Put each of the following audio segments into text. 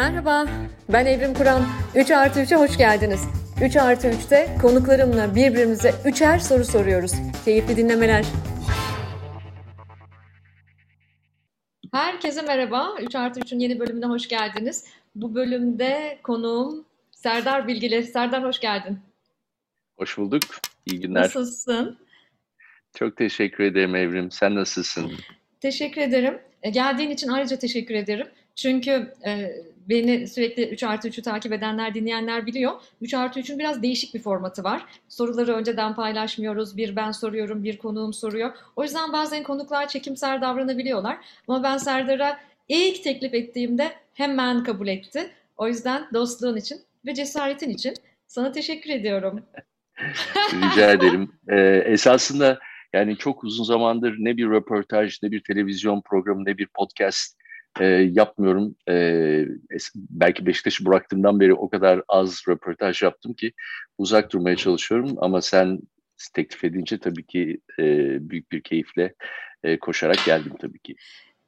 Merhaba, ben Evrim Kur'an. 3 artı 3'e hoş geldiniz. 3 artı 3'te konuklarımla birbirimize üçer soru soruyoruz. Keyifli dinlemeler. Herkese merhaba. 3 artı 3'ün yeni bölümüne hoş geldiniz. Bu bölümde konuğum Serdar Bilgili. Serdar hoş geldin. Hoş bulduk. İyi günler. Nasılsın? Çok teşekkür ederim Evrim. Sen nasılsın? Teşekkür ederim. E, geldiğin için ayrıca teşekkür ederim. Çünkü e, beni sürekli 3 artı 3'ü takip edenler, dinleyenler biliyor. 3 artı 3'ün biraz değişik bir formatı var. Soruları önceden paylaşmıyoruz. Bir ben soruyorum, bir konuğum soruyor. O yüzden bazen konuklar çekimser davranabiliyorlar. Ama ben Serdar'a ilk teklif ettiğimde hemen kabul etti. O yüzden dostluğun için ve cesaretin için sana teşekkür ediyorum. Rica ederim. Ee, esasında yani çok uzun zamandır ne bir röportaj, ne bir televizyon programı, ne bir podcast e, yapmıyorum. E, belki Beşiktaş'ı bıraktığımdan beri o kadar az röportaj yaptım ki uzak durmaya çalışıyorum. Ama sen teklif edince tabii ki e, büyük bir keyifle e, koşarak geldim tabii ki.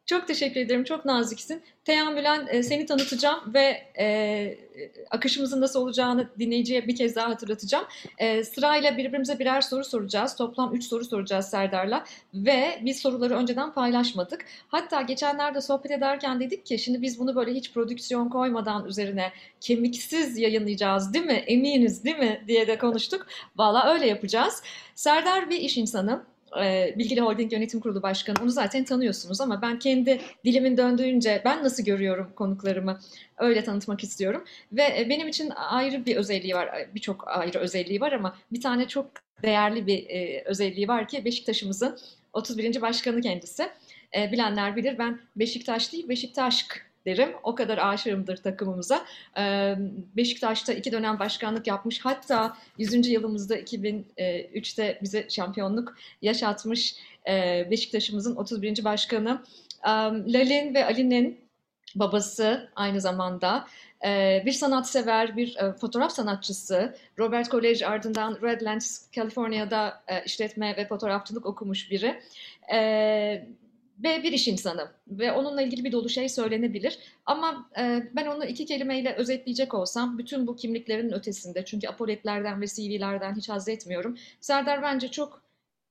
Çok teşekkür ederim. Çok naziksin. Teamülen e, seni tanıtacağım ve e, akışımızın nasıl olacağını dinleyiciye bir kez daha hatırlatacağım. E, sırayla birbirimize birer soru soracağız. Toplam üç soru soracağız Serdar'la ve biz soruları önceden paylaşmadık. Hatta geçenlerde sohbet ederken dedik ki şimdi biz bunu böyle hiç prodüksiyon koymadan üzerine kemiksiz yayınlayacağız değil mi? Eminiz değil mi? diye de konuştuk. Valla öyle yapacağız. Serdar bir iş insanı e, Bilgili Holding Yönetim Kurulu Başkanı. Onu zaten tanıyorsunuz ama ben kendi dilimin döndüğünce ben nasıl görüyorum konuklarımı öyle tanıtmak istiyorum. Ve benim için ayrı bir özelliği var, birçok ayrı özelliği var ama bir tane çok değerli bir özelliği var ki Beşiktaş'ımızın 31. başkanı kendisi. Bilenler bilir ben Beşiktaş değil Beşiktaşk derim. O kadar aşığımdır takımımıza. Beşiktaş'ta iki dönem başkanlık yapmış. Hatta 100. yılımızda 2003'te bize şampiyonluk yaşatmış Beşiktaş'ımızın 31. başkanı. Lalin ve Ali'nin babası aynı zamanda bir sanatsever, bir fotoğraf sanatçısı. Robert College ardından Redlands, Kaliforniya'da işletme ve fotoğrafçılık okumuş biri ve bir iş insanı ve onunla ilgili bir dolu şey söylenebilir. Ama e, ben onu iki kelimeyle özetleyecek olsam bütün bu kimliklerin ötesinde çünkü apoletlerden ve CV'lerden hiç haz etmiyorum. Serdar bence çok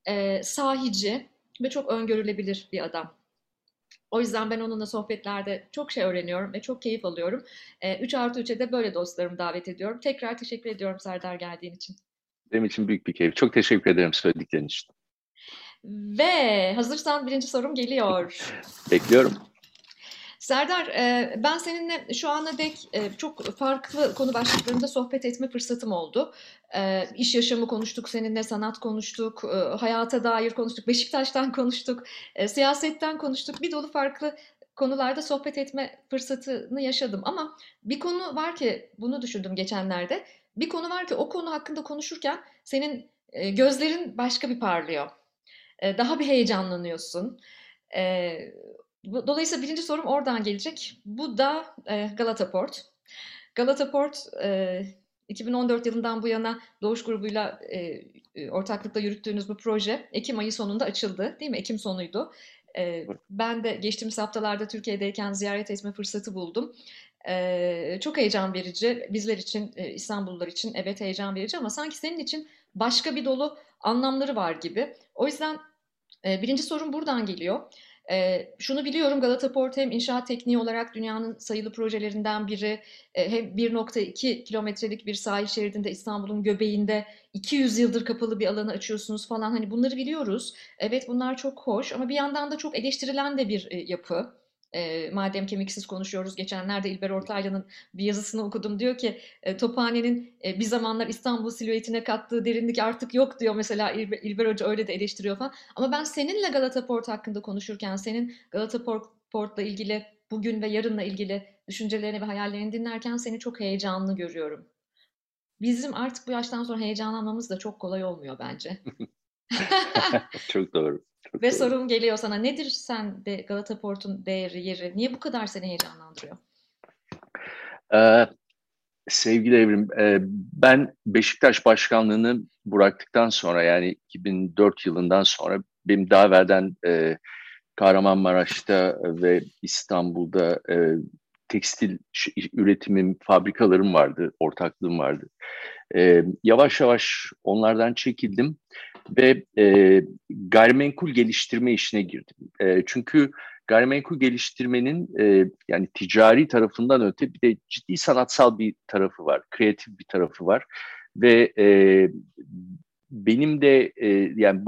e, sahici ve çok öngörülebilir bir adam. O yüzden ben onunla sohbetlerde çok şey öğreniyorum ve çok keyif alıyorum. E, 3 artı 3'e de böyle dostlarımı davet ediyorum. Tekrar teşekkür ediyorum Serdar geldiğin için. Benim için büyük bir keyif. Çok teşekkür ederim söylediklerin için. Ve hazırsan birinci sorum geliyor. Bekliyorum. Serdar, e, ben seninle şu ana dek e, çok farklı konu başlıklarında sohbet etme fırsatım oldu. E, iş yaşamı konuştuk seninle, sanat konuştuk, hayata dair konuştuk, Beşiktaş'tan konuştuk, siyasetten konuştuk. Bir dolu farklı konularda sohbet etme fırsatını yaşadım. Ama bir konu var ki, bunu düşündüm geçenlerde. Bir konu var ki o konu hakkında konuşurken senin gözlerin başka bir parlıyor daha bir heyecanlanıyorsun. Dolayısıyla birinci sorum oradan gelecek. Bu da Galata Port. Galata Port 2014 yılından bu yana Doğuş grubuyla ortaklıkla yürüttüğünüz bu proje Ekim ayı sonunda açıldı değil mi? Ekim sonuydu. Ben de geçtiğimiz haftalarda Türkiye'deyken ziyaret etme fırsatı buldum. Çok heyecan verici. Bizler için, İstanbullular için evet heyecan verici ama sanki senin için başka bir dolu anlamları var gibi. O yüzden birinci sorun buradan geliyor. şunu biliyorum Galata Port hem inşaat tekniği olarak dünyanın sayılı projelerinden biri hem 1.2 kilometrelik bir sahil şeridinde İstanbul'un göbeğinde 200 yıldır kapalı bir alanı açıyorsunuz falan hani bunları biliyoruz. Evet bunlar çok hoş ama bir yandan da çok eleştirilen de bir yapı. E, madem kemiksiz konuşuyoruz, geçenlerde İlber Ortaylı'nın bir yazısını okudum. Diyor ki e, Tophane'nin e, bir zamanlar İstanbul silüetine kattığı derinlik artık yok diyor. Mesela İlber, İlber Hoca öyle de eleştiriyor falan. Ama ben seninle Galata Port hakkında konuşurken, senin Galata Port, Port'la ilgili bugün ve yarınla ilgili düşüncelerini ve hayallerini dinlerken seni çok heyecanlı görüyorum. Bizim artık bu yaştan sonra heyecanlanmamız da çok kolay olmuyor bence. çok doğru. Çok Ve doğru. sorum geliyor sana. Nedir sen de Galata Port'un değeri, yeri? Niye bu kadar seni heyecanlandırıyor? Ee, sevgili Evrim, e, ben Beşiktaş başkanlığını bıraktıktan sonra yani 2004 yılından sonra benim daha evvelden e, Kahramanmaraş'ta ve İstanbul'da e, tekstil üretimim, fabrikalarım vardı, ortaklığım vardı. E, yavaş yavaş onlardan çekildim ve e, gayrimenkul geliştirme işine girdim. E, çünkü gayrimenkul geliştirmenin e, yani ticari tarafından öte bir de ciddi sanatsal bir tarafı var, kreatif bir tarafı var ve e, benim de e, yani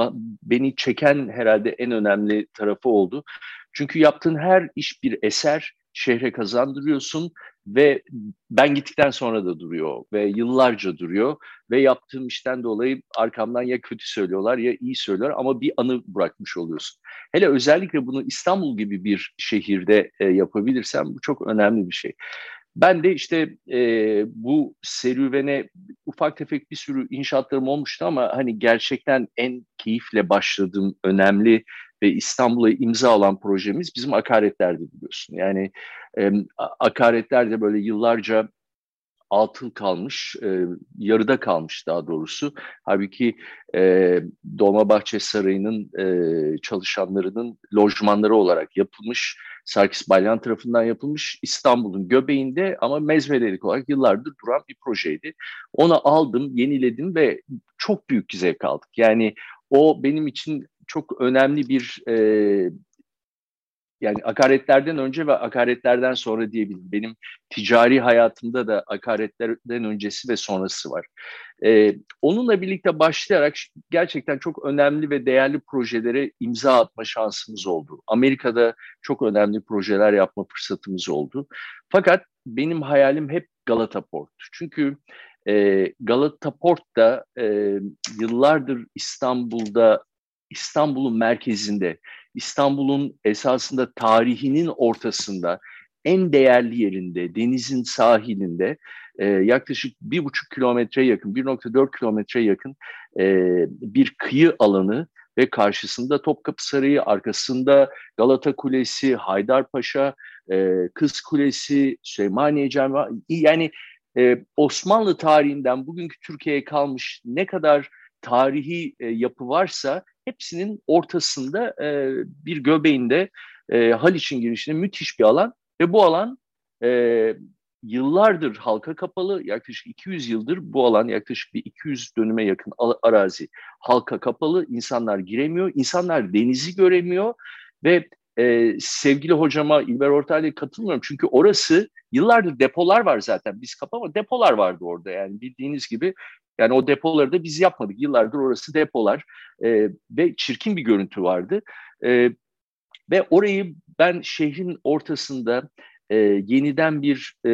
beni çeken herhalde en önemli tarafı oldu. Çünkü yaptığın her iş bir eser, şehre kazandırıyorsun ve ben gittikten sonra da duruyor ve yıllarca duruyor ve yaptığım işten dolayı arkamdan ya kötü söylüyorlar ya iyi söylüyorlar ama bir anı bırakmış oluyorsun. Hele özellikle bunu İstanbul gibi bir şehirde e, yapabilirsem bu çok önemli bir şey. Ben de işte e, bu serüvene ufak tefek bir sürü inşaatlarım olmuştu ama hani gerçekten en keyifle başladığım önemli ve İstanbul'a imza alan projemiz bizim akaretlerdi biliyorsun. Yani e, akaretlerde böyle yıllarca altın kalmış, e, yarıda kalmış daha doğrusu. Halbuki e, Dolmabahçe Sarayı'nın e, çalışanlarının lojmanları olarak yapılmış, Sarkis Balyan tarafından yapılmış İstanbul'un göbeğinde ama mezvelerik olarak yıllardır duran bir projeydi. Onu aldım, yeniledim ve çok büyük zevk aldık. Yani o benim için çok önemli bir e, yani akaretlerden önce ve akaretlerden sonra diyebilirim. Benim ticari hayatımda da akaretlerden öncesi ve sonrası var. Ee, onunla birlikte başlayarak gerçekten çok önemli ve değerli projelere imza atma şansımız oldu. Amerika'da çok önemli projeler yapma fırsatımız oldu. Fakat benim hayalim hep Galata Port. Çünkü e, Galata Port da e, yıllardır İstanbul'da İstanbul'un merkezinde, İstanbul'un esasında tarihinin ortasında, en değerli yerinde, denizin sahilinde e, yaklaşık bir buçuk kilometre yakın, 1.4 kilometre yakın e, bir kıyı alanı ve karşısında Topkapı Sarayı, arkasında Galata Kulesi, Haydarpaşa, e, Kız Kulesi, Süleymaniye Camii, yani e, Osmanlı tarihinden bugünkü Türkiye'ye kalmış ne kadar tarihi e, yapı varsa hepsinin ortasında e, bir göbeğinde e, Haliç'in girişinde müthiş bir alan ve bu alan e, yıllardır halka kapalı yaklaşık 200 yıldır bu alan yaklaşık bir 200 dönüme yakın arazi halka kapalı insanlar giremiyor insanlar denizi göremiyor ve e, sevgili hocama İlber Ortaylı'ya katılmıyorum çünkü orası yıllardır depolar var zaten biz kapama depolar vardı orada yani bildiğiniz gibi yani o depoları da biz yapmadık. Yıllardır orası depolar e, ve çirkin bir görüntü vardı. E, ve orayı ben şehrin ortasında e, yeniden bir e,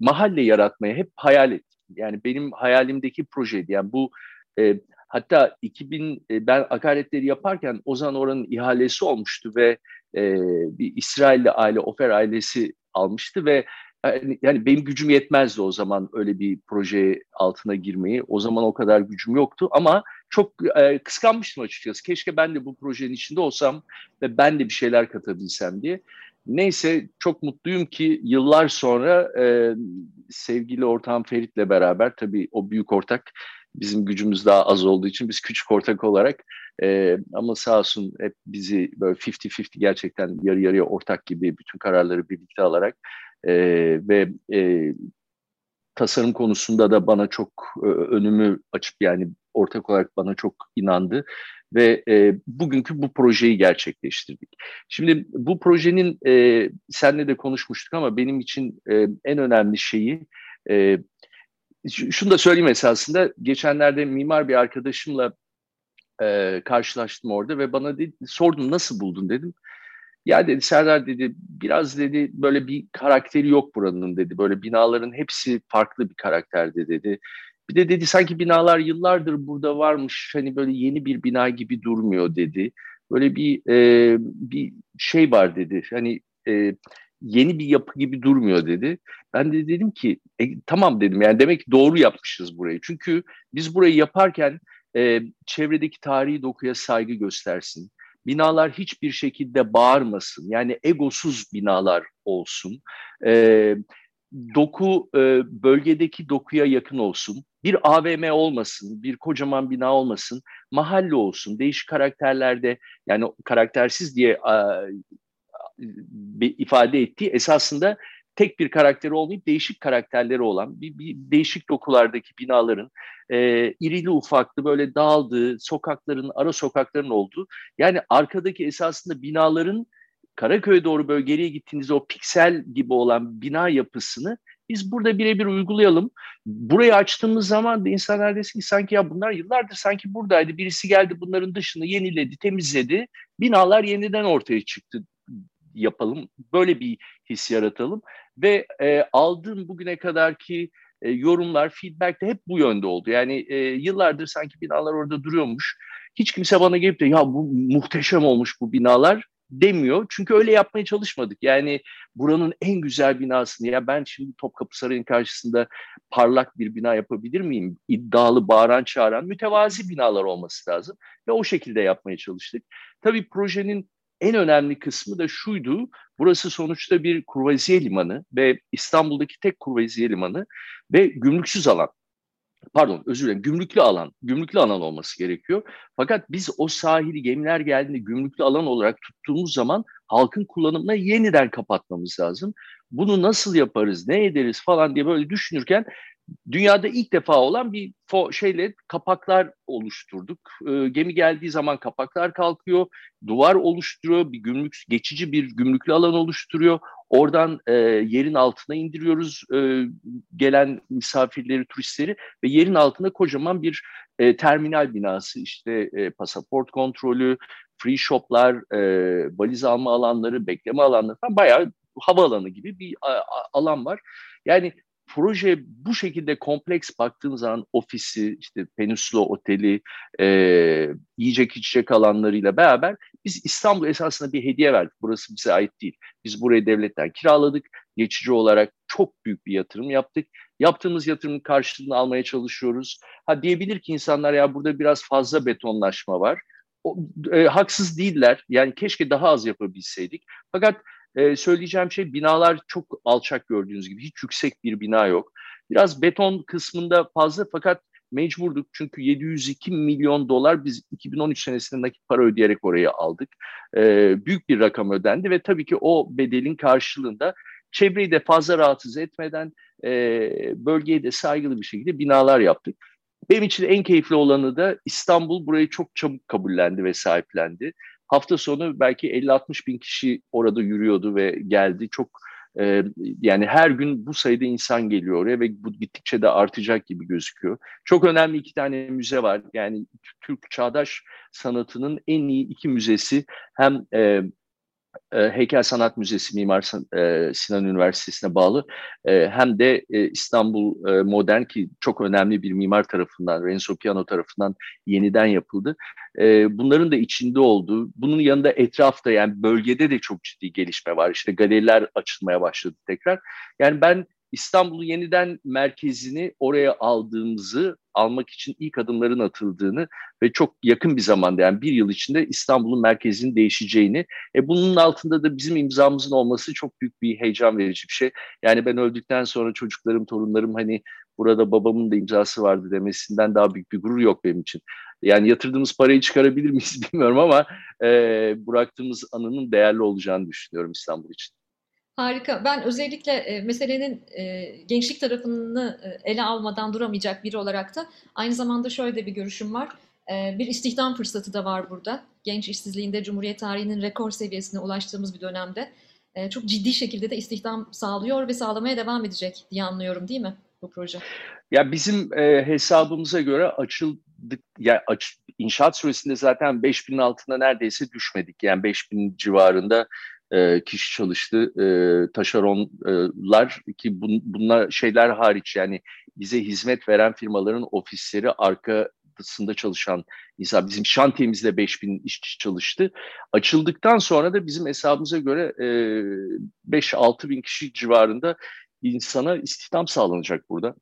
mahalle yaratmaya hep hayal ettim. Yani benim hayalimdeki projeydi. Yani bu e, hatta 2000 e, ben akaretleri yaparken Ozan oranın ihalesi olmuştu ve e, bir İsrailli aile Ofer ailesi almıştı ve yani, yani benim gücüm yetmezdi o zaman öyle bir proje altına girmeyi. O zaman o kadar gücüm yoktu ama çok e, kıskanmıştım açıkçası. Keşke ben de bu projenin içinde olsam ve ben de bir şeyler katabilsem diye. Neyse çok mutluyum ki yıllar sonra e, sevgili ortağım Ferit'le beraber tabii o büyük ortak bizim gücümüz daha az olduğu için biz küçük ortak olarak e, ama sağ olsun hep bizi böyle 50-50 gerçekten yarı yarıya ortak gibi bütün kararları birlikte alarak e, ve e, tasarım konusunda da bana çok e, önümü açıp yani ortak olarak bana çok inandı ve e, bugünkü bu projeyi gerçekleştirdik. Şimdi bu projenin e, senle de konuşmuştuk ama benim için e, en önemli şeyi e, şunu da söyleyeyim esasında geçenlerde mimar bir arkadaşımla e, karşılaştım orada ve bana dedi, sordum nasıl buldun dedim. Ya dedi Serdar dedi biraz dedi böyle bir karakteri yok buranın dedi. Böyle binaların hepsi farklı bir karakterde dedi. Bir de dedi sanki binalar yıllardır burada varmış hani böyle yeni bir bina gibi durmuyor dedi. Böyle bir e, bir şey var dedi. Hani e, yeni bir yapı gibi durmuyor dedi. Ben de dedim ki e, tamam dedim yani demek ki doğru yapmışız burayı. Çünkü biz burayı yaparken e, çevredeki tarihi dokuya saygı göstersin binalar hiçbir şekilde bağırmasın. Yani egosuz binalar olsun. E, doku e, bölgedeki dokuya yakın olsun. Bir AVM olmasın, bir kocaman bina olmasın. Mahalle olsun. Değişik karakterlerde yani karaktersiz diye a, ifade ettiği esasında tek bir karakteri olmayıp değişik karakterleri olan bir, bir değişik dokulardaki binaların e, irili ufaklı böyle dağıldığı sokakların ara sokakların olduğu yani arkadaki esasında binaların Karaköy'e doğru böyle geriye gittiğinizde o piksel gibi olan bina yapısını biz burada birebir uygulayalım. Burayı açtığımız zaman da insanlar desin ki sanki ya bunlar yıllardır sanki buradaydı. Birisi geldi bunların dışını yeniledi, temizledi. Binalar yeniden ortaya çıktı yapalım. Böyle bir his yaratalım. Ve e, aldığım bugüne kadarki e, yorumlar, feedback de hep bu yönde oldu. Yani e, yıllardır sanki binalar orada duruyormuş. Hiç kimse bana gelip de ya bu muhteşem olmuş bu binalar demiyor. Çünkü öyle yapmaya çalışmadık. Yani buranın en güzel binasını ya ben şimdi Topkapı Sarayı'nın karşısında parlak bir bina yapabilir miyim? İddialı, bağıran, çağıran, mütevazi binalar olması lazım. Ve o şekilde yapmaya çalıştık. Tabii projenin en önemli kısmı da şuydu. Burası sonuçta bir kurvaziye limanı ve İstanbul'daki tek kurvaziye limanı ve gümrüksüz alan pardon özür dilerim gümrüklü alan, gümrüklü alan olması gerekiyor. Fakat biz o sahili gemiler geldiğinde gümrüklü alan olarak tuttuğumuz zaman halkın kullanımına yeniden kapatmamız lazım. Bunu nasıl yaparız, ne ederiz falan diye böyle düşünürken dünyada ilk defa olan bir şeyle kapaklar oluşturduk. E, gemi geldiği zaman kapaklar kalkıyor, duvar oluşturuyor, bir gümrük geçici bir gümrüklü alan oluşturuyor. Oradan e, yerin altına indiriyoruz e, gelen misafirleri, turistleri ve yerin altında kocaman bir e, terminal binası, işte e, pasaport kontrolü, free shoplar, e, valiz alma alanları, bekleme alanları falan bayağı havaalanı gibi bir alan var. Yani proje bu şekilde kompleks baktığınız zaman ofisi, işte Peninsula Oteli, e, yiyecek içecek alanlarıyla beraber biz İstanbul esasında bir hediye verdik. Burası bize ait değil. Biz burayı devletten kiraladık. Geçici olarak çok büyük bir yatırım yaptık. Yaptığımız yatırımın karşılığını almaya çalışıyoruz. Ha diyebilir ki insanlar ya burada biraz fazla betonlaşma var. O, e, haksız değiller. Yani keşke daha az yapabilseydik. Fakat e, söyleyeceğim şey binalar çok alçak gördüğünüz gibi. Hiç yüksek bir bina yok. Biraz beton kısmında fazla fakat mecburduk. Çünkü 702 milyon dolar biz 2013 senesinde nakit para ödeyerek orayı aldık. E, büyük bir rakam ödendi ve tabii ki o bedelin karşılığında çevreyi de fazla rahatsız etmeden e, bölgeye de saygılı bir şekilde binalar yaptık. Benim için en keyifli olanı da İstanbul burayı çok çabuk kabullendi ve sahiplendi. Hafta sonu belki 50-60 bin kişi orada yürüyordu ve geldi. Çok e, yani her gün bu sayıda insan geliyor oraya ve bu gittikçe de artacak gibi gözüküyor. Çok önemli iki tane müze var. Yani Türk çağdaş sanatının en iyi iki müzesi hem e, e, Heykel Sanat Müzesi Mimar e, Sinan Üniversitesi'ne bağlı e, hem de e, İstanbul Modern ki çok önemli bir mimar tarafından, Renzo Piano tarafından yeniden yapıldı. Bunların da içinde olduğu, bunun yanında etrafta yani bölgede de çok ciddi gelişme var. İşte galeriler açılmaya başladı tekrar. Yani ben İstanbul'u yeniden merkezini oraya aldığımızı almak için ilk adımların atıldığını ve çok yakın bir zamanda yani bir yıl içinde İstanbul'un merkezinin değişeceğini e bunun altında da bizim imzamızın olması çok büyük bir heyecan verici bir şey. Yani ben öldükten sonra çocuklarım, torunlarım hani burada babamın da imzası vardı demesinden daha büyük bir gurur yok benim için. Yani yatırdığımız parayı çıkarabilir miyiz bilmiyorum ama e, bıraktığımız anının değerli olacağını düşünüyorum İstanbul için. Harika. Ben özellikle e, meselenin e, gençlik tarafını e, ele almadan duramayacak biri olarak da aynı zamanda şöyle de bir görüşüm var. E, bir istihdam fırsatı da var burada. Genç işsizliğinde Cumhuriyet tarihinin rekor seviyesine ulaştığımız bir dönemde e, çok ciddi şekilde de istihdam sağlıyor ve sağlamaya devam edecek diye anlıyorum değil mi bu proje? Ya bizim e, hesabımıza göre açıldık, yani aç, inşaat süresinde zaten 5000'in altında neredeyse düşmedik. Yani 5000 civarında e, kişi çalıştı. E, taşeronlar ki bun, bunlar şeyler hariç yani bize hizmet veren firmaların ofisleri arkasında çalışan insan bizim şantiyemizde 5000 işçi çalıştı. Açıldıktan sonra da bizim hesabımıza göre e, 5-6 bin kişi civarında insana istihdam sağlanacak burada.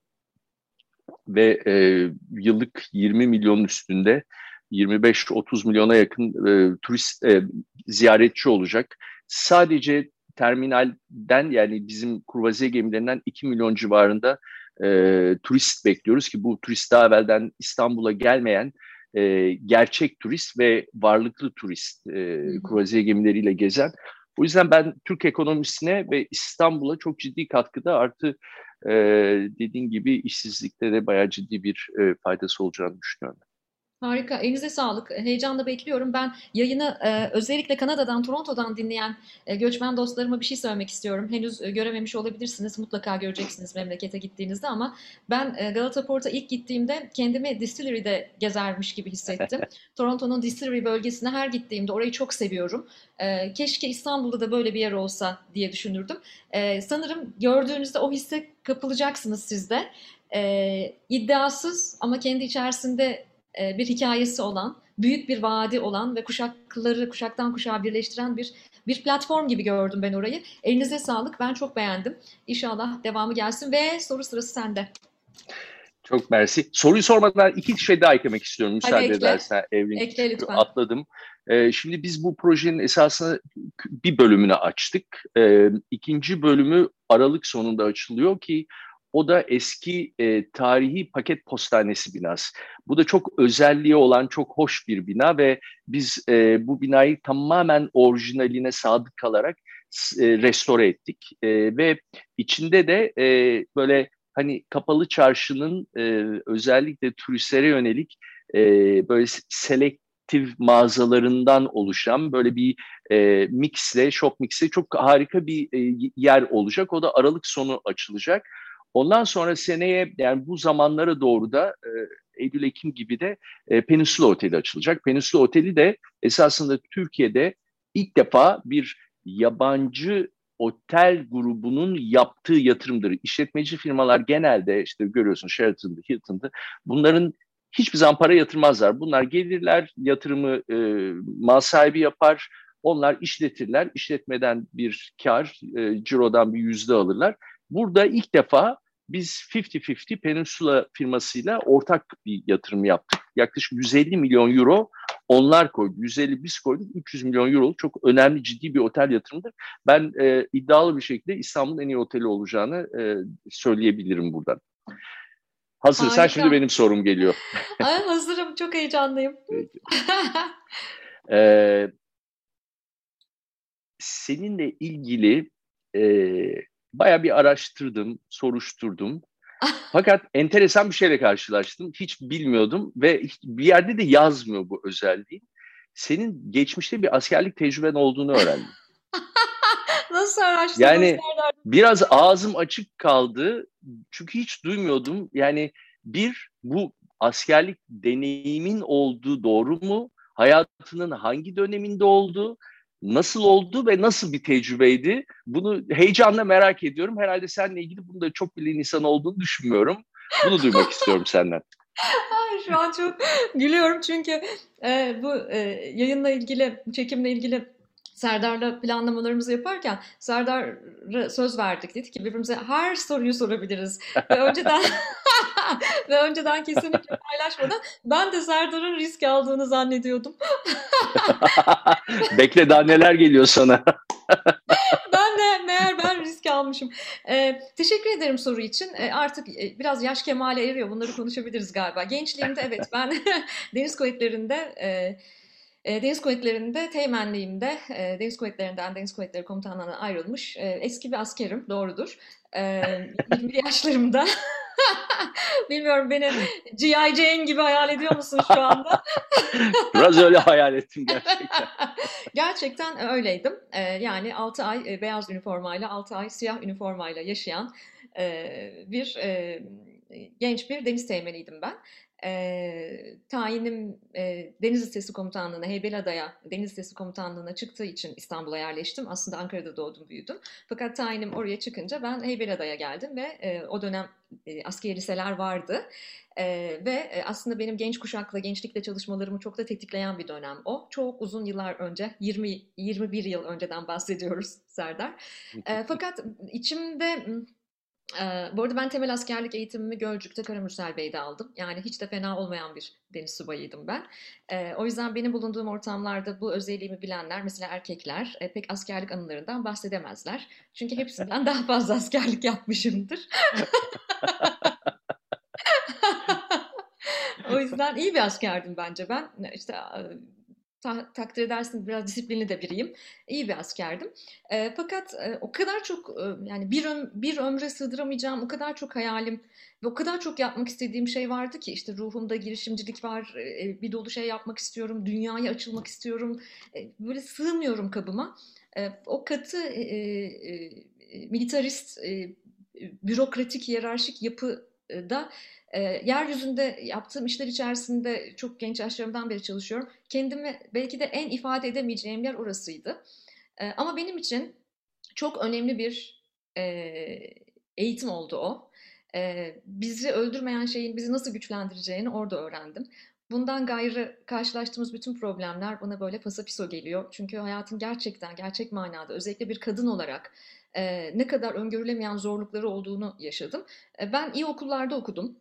Ve e, yıllık 20 milyon üstünde 25-30 milyona yakın e, turist e, ziyaretçi olacak sadece terminalden yani bizim kurvaziye gemilerinden 2 milyon civarında e, turist bekliyoruz ki bu turist daha evvelden İstanbul'a gelmeyen e, gerçek turist ve varlıklı turist e, kurvaziye gemileriyle gezen O yüzden ben Türk ekonomisine ve İstanbul'a çok ciddi katkıda artı e, dediğin gibi işsizlikte de bayağı ciddi bir e, faydası olacağını düşünüyorum. Harika. Elinize sağlık. Heyecanla bekliyorum. Ben yayını e, özellikle Kanada'dan, Toronto'dan dinleyen e, göçmen dostlarıma bir şey söylemek istiyorum. Henüz e, görememiş olabilirsiniz. Mutlaka göreceksiniz memlekete gittiğinizde ama ben e, Galata Port'a ilk gittiğimde kendimi Distillery'de gezermiş gibi hissettim. Toronto'nun Distillery bölgesine her gittiğimde orayı çok seviyorum. E, keşke İstanbul'da da böyle bir yer olsa diye düşünürdüm. E, sanırım gördüğünüzde o hisse kapılacaksınız siz de. E, iddiasız ama kendi içerisinde e, bir hikayesi olan, büyük bir vaadi olan ve kuşakları kuşaktan kuşağa birleştiren bir bir platform gibi gördüm ben orayı. Elinize sağlık. Ben çok beğendim. İnşallah devamı gelsin ve soru sırası sende. Çok mersi. Soruyu sormadan iki şey daha eklemek istiyorum müsaade edersen Evlin. Ekle lütfen. Atladım. Ee, şimdi biz bu projenin esasında bir bölümünü açtık. Ee, ikinci bölümü Aralık sonunda açılıyor ki o da eski e, tarihi paket postanesi binası. Bu da çok özelliği olan çok hoş bir bina ve biz e, bu binayı tamamen orijinaline sadık kalarak e, restore ettik. E, ve içinde de e, böyle hani kapalı çarşının e, özellikle turistlere yönelik e, böyle selektif mağazalarından oluşan böyle bir e, mixle, shop mixle çok harika bir e, yer olacak. O da Aralık sonu açılacak. Ondan sonra seneye yani bu zamanlara doğru da e, Eylül-Ekim gibi de e, Peninsula Oteli açılacak. Peninsula Oteli de esasında Türkiye'de ilk defa bir yabancı otel grubunun yaptığı yatırımdır. İşletmeci firmalar genelde işte görüyorsun Sheraton'da, Hilton'da bunların hiçbir zaman para yatırmazlar. Bunlar gelirler, yatırımı e, mal sahibi yapar, onlar işletirler, işletmeden bir kar, e, cirodan bir yüzde alırlar. Burada ilk defa biz 50-50 Peninsula firmasıyla ortak bir yatırım yaptık. Yaklaşık 150 milyon euro onlar koydu. 150 biz koyduk. 300 milyon euro çok önemli ciddi bir otel yatırımıdır. Ben e, iddialı bir şekilde İstanbul'un en iyi oteli olacağını e, söyleyebilirim buradan. Hazırsan Harika. şimdi benim sorum geliyor. Ay, hazırım. Çok heyecanlıyım. ee, seninle ilgili e, baya bir araştırdım, soruşturdum. Fakat enteresan bir şeyle karşılaştım. Hiç bilmiyordum ve bir yerde de yazmıyor bu özelliği. Senin geçmişte bir askerlik tecrüben olduğunu öğrendim. Nasıl araştırdın? Yani biraz ağzım açık kaldı. Çünkü hiç duymuyordum. Yani bir, bu askerlik deneyimin olduğu doğru mu? Hayatının hangi döneminde oldu? Nasıl oldu ve nasıl bir tecrübeydi? Bunu heyecanla merak ediyorum. Herhalde seninle ilgili bunu da çok bilen insan olduğunu düşünmüyorum. Bunu duymak istiyorum senden. Ay, şu an çok gülüyorum çünkü e, bu e, yayınla ilgili, çekimle ilgili Serdar'la planlamalarımızı yaparken Serdar'a söz verdik. Dedik ki birbirimize her soruyu sorabiliriz. Ve önceden ve önceden kesinlikle paylaşmadan ben de Serdar'ın risk aldığını zannediyordum. Bekle daha neler geliyor sana. ben de meğer ben risk almışım. Ee, teşekkür ederim soru için. Ee, artık e, biraz yaş kemale eriyor. Bunları konuşabiliriz galiba. Gençliğimde evet ben deniz kuvvetlerinde e, e, Deniz Kuvvetleri'nde teğmenliğimde e, Deniz Kuvvetleri'nden Deniz Kuvvetleri Komutanlığı'na ayrılmış e, eski bir askerim doğrudur. E, 20 yaşlarımda Bilmiyorum beni G.I. Jane gibi hayal ediyor musun şu anda? Biraz öyle hayal ettim gerçekten. gerçekten öyleydim. Ee, yani 6 ay beyaz üniformayla, 6 ay siyah üniformayla yaşayan bir genç bir deniz teğmeniydim ben e, tayinim e, Deniz Lisesi Komutanlığı'na, Heybeliada'ya Deniz Lisesi Komutanlığı'na çıktığı için İstanbul'a yerleştim. Aslında Ankara'da doğdum, büyüdüm. Fakat tayinim oraya çıkınca ben Heybeliada'ya geldim ve e, o dönem e, askeri liseler vardı. E, ve e, aslında benim genç kuşakla, gençlikle çalışmalarımı çok da tetikleyen bir dönem o. Çok uzun yıllar önce, 20 21 yıl önceden bahsediyoruz Serdar. E, fakat içimde ee, bu arada ben temel askerlik eğitimimi Gölcük'te Karamürsel Bey'de aldım. Yani hiç de fena olmayan bir deniz subayıydım ben. Ee, o yüzden benim bulunduğum ortamlarda bu özelliğimi bilenler, mesela erkekler e, pek askerlik anılarından bahsedemezler. Çünkü hepsinden daha fazla askerlik yapmışımdır. o yüzden iyi bir askerdim bence ben. İşte ta- takdir edersin biraz disiplinli de biriyim. İyi bir askerdim. E, fakat e, o kadar çok e, yani bir, öm- bir ömre sığdıramayacağım o kadar çok hayalim ve o kadar çok yapmak istediğim şey vardı ki işte ruhumda girişimcilik var, e, bir dolu şey yapmak istiyorum, dünyaya açılmak istiyorum. E, böyle sığmıyorum kabıma. E, o katı e, e, militarist, e, bürokratik, hiyerarşik yapıda e, yeryüzünde yaptığım işler içerisinde çok genç yaşlarımdan beri çalışıyorum. Kendimi belki de en ifade edemeyeceğim yer orasıydı. E, ama benim için çok önemli bir e, eğitim oldu o. E, bizi öldürmeyen şeyin bizi nasıl güçlendireceğini orada öğrendim. Bundan gayrı karşılaştığımız bütün problemler bana böyle pasapiso geliyor. Çünkü hayatın gerçekten, gerçek manada özellikle bir kadın olarak e, ne kadar öngörülemeyen zorlukları olduğunu yaşadım. E, ben iyi okullarda okudum.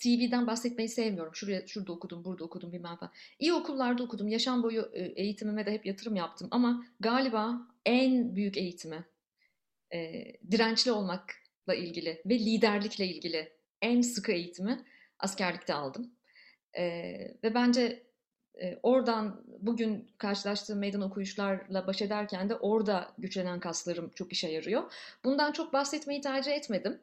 CV'den bahsetmeyi sevmiyorum. Şuraya, şurada okudum, burada okudum bilmem falan. İyi okullarda okudum. Yaşam boyu eğitimime de hep yatırım yaptım. Ama galiba en büyük eğitimi e, dirençli olmakla ilgili ve liderlikle ilgili en sıkı eğitimi askerlikte aldım. E, ve bence e, oradan bugün karşılaştığım meydan okuyuşlarla baş ederken de orada güçlenen kaslarım çok işe yarıyor. Bundan çok bahsetmeyi tercih etmedim.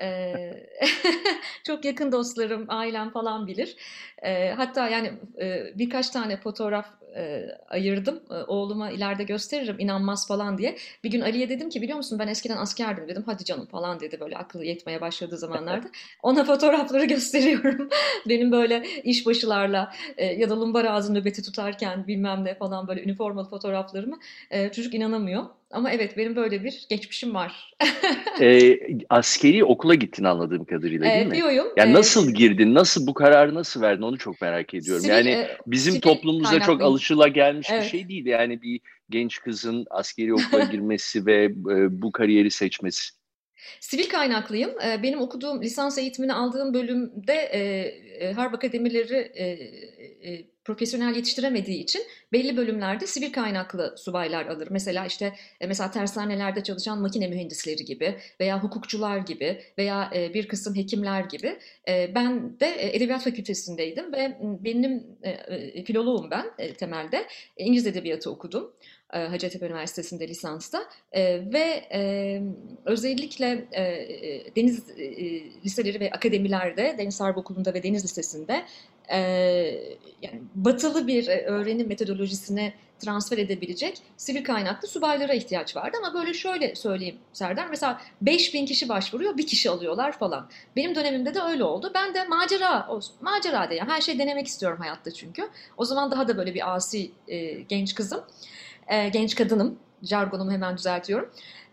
Ee, çok yakın dostlarım, ailem falan bilir. Ee, hatta yani e, birkaç tane fotoğraf e, ayırdım. E, oğluma ileride gösteririm inanmaz falan diye. Bir gün Ali'ye dedim ki biliyor musun ben eskiden askerdim dedim. Hadi canım falan dedi böyle aklı yetmeye başladığı zamanlarda. Ona fotoğrafları gösteriyorum. Benim böyle işbaşılarla e, ya da lumbar ağzı nöbeti tutarken bilmem ne falan böyle üniformalı fotoğraflarımı e, çocuk inanamıyor. Ama evet benim böyle bir geçmişim var. e, askeri okula gittin anladığım kadarıyla değil e, mi? Biyoyum. Yani e, nasıl girdin? Nasıl bu kararı nasıl verdin? Onu çok merak ediyorum. sivil, yani e, bizim sivil toplumumuzda çok kaynaklıyım. alışılagelmiş Evet. bir şey değil. Yani bir genç kızın askeri okula girmesi ve e, bu kariyeri seçmesi. Sivil kaynaklıyım. Benim okuduğum, lisans eğitimini aldığım bölümde e, e, harp akademileri profesyonel yetiştiremediği için belli bölümlerde sivil kaynaklı subaylar alır. Mesela işte e, mesela tersanelerde çalışan makine mühendisleri gibi veya hukukçular gibi veya e, bir kısım hekimler gibi. E, Ben de edebiyat fakültesindeydim ve benim filoloğum ben temelde. İngiliz edebiyatı okudum. Hacettepe Üniversitesi'nde lisansta E, ve e, özellikle e, deniz e, liseleri ve akademilerde, Deniz Harp Okulu'nda ve Deniz Lisesi'nde e, yani batılı bir e, öğrenim metodolojisine transfer edebilecek sivil kaynaklı subaylara ihtiyaç vardı. Ama böyle şöyle söyleyeyim Serdar, mesela 5000 kişi başvuruyor, bir kişi alıyorlar falan. Benim dönemimde de öyle oldu. Ben de macera macera diye her şey denemek istiyorum hayatta çünkü. O zaman daha da böyle bir asi e, genç kızım, e, genç kadınım. Jargonumu hemen düzeltiyorum.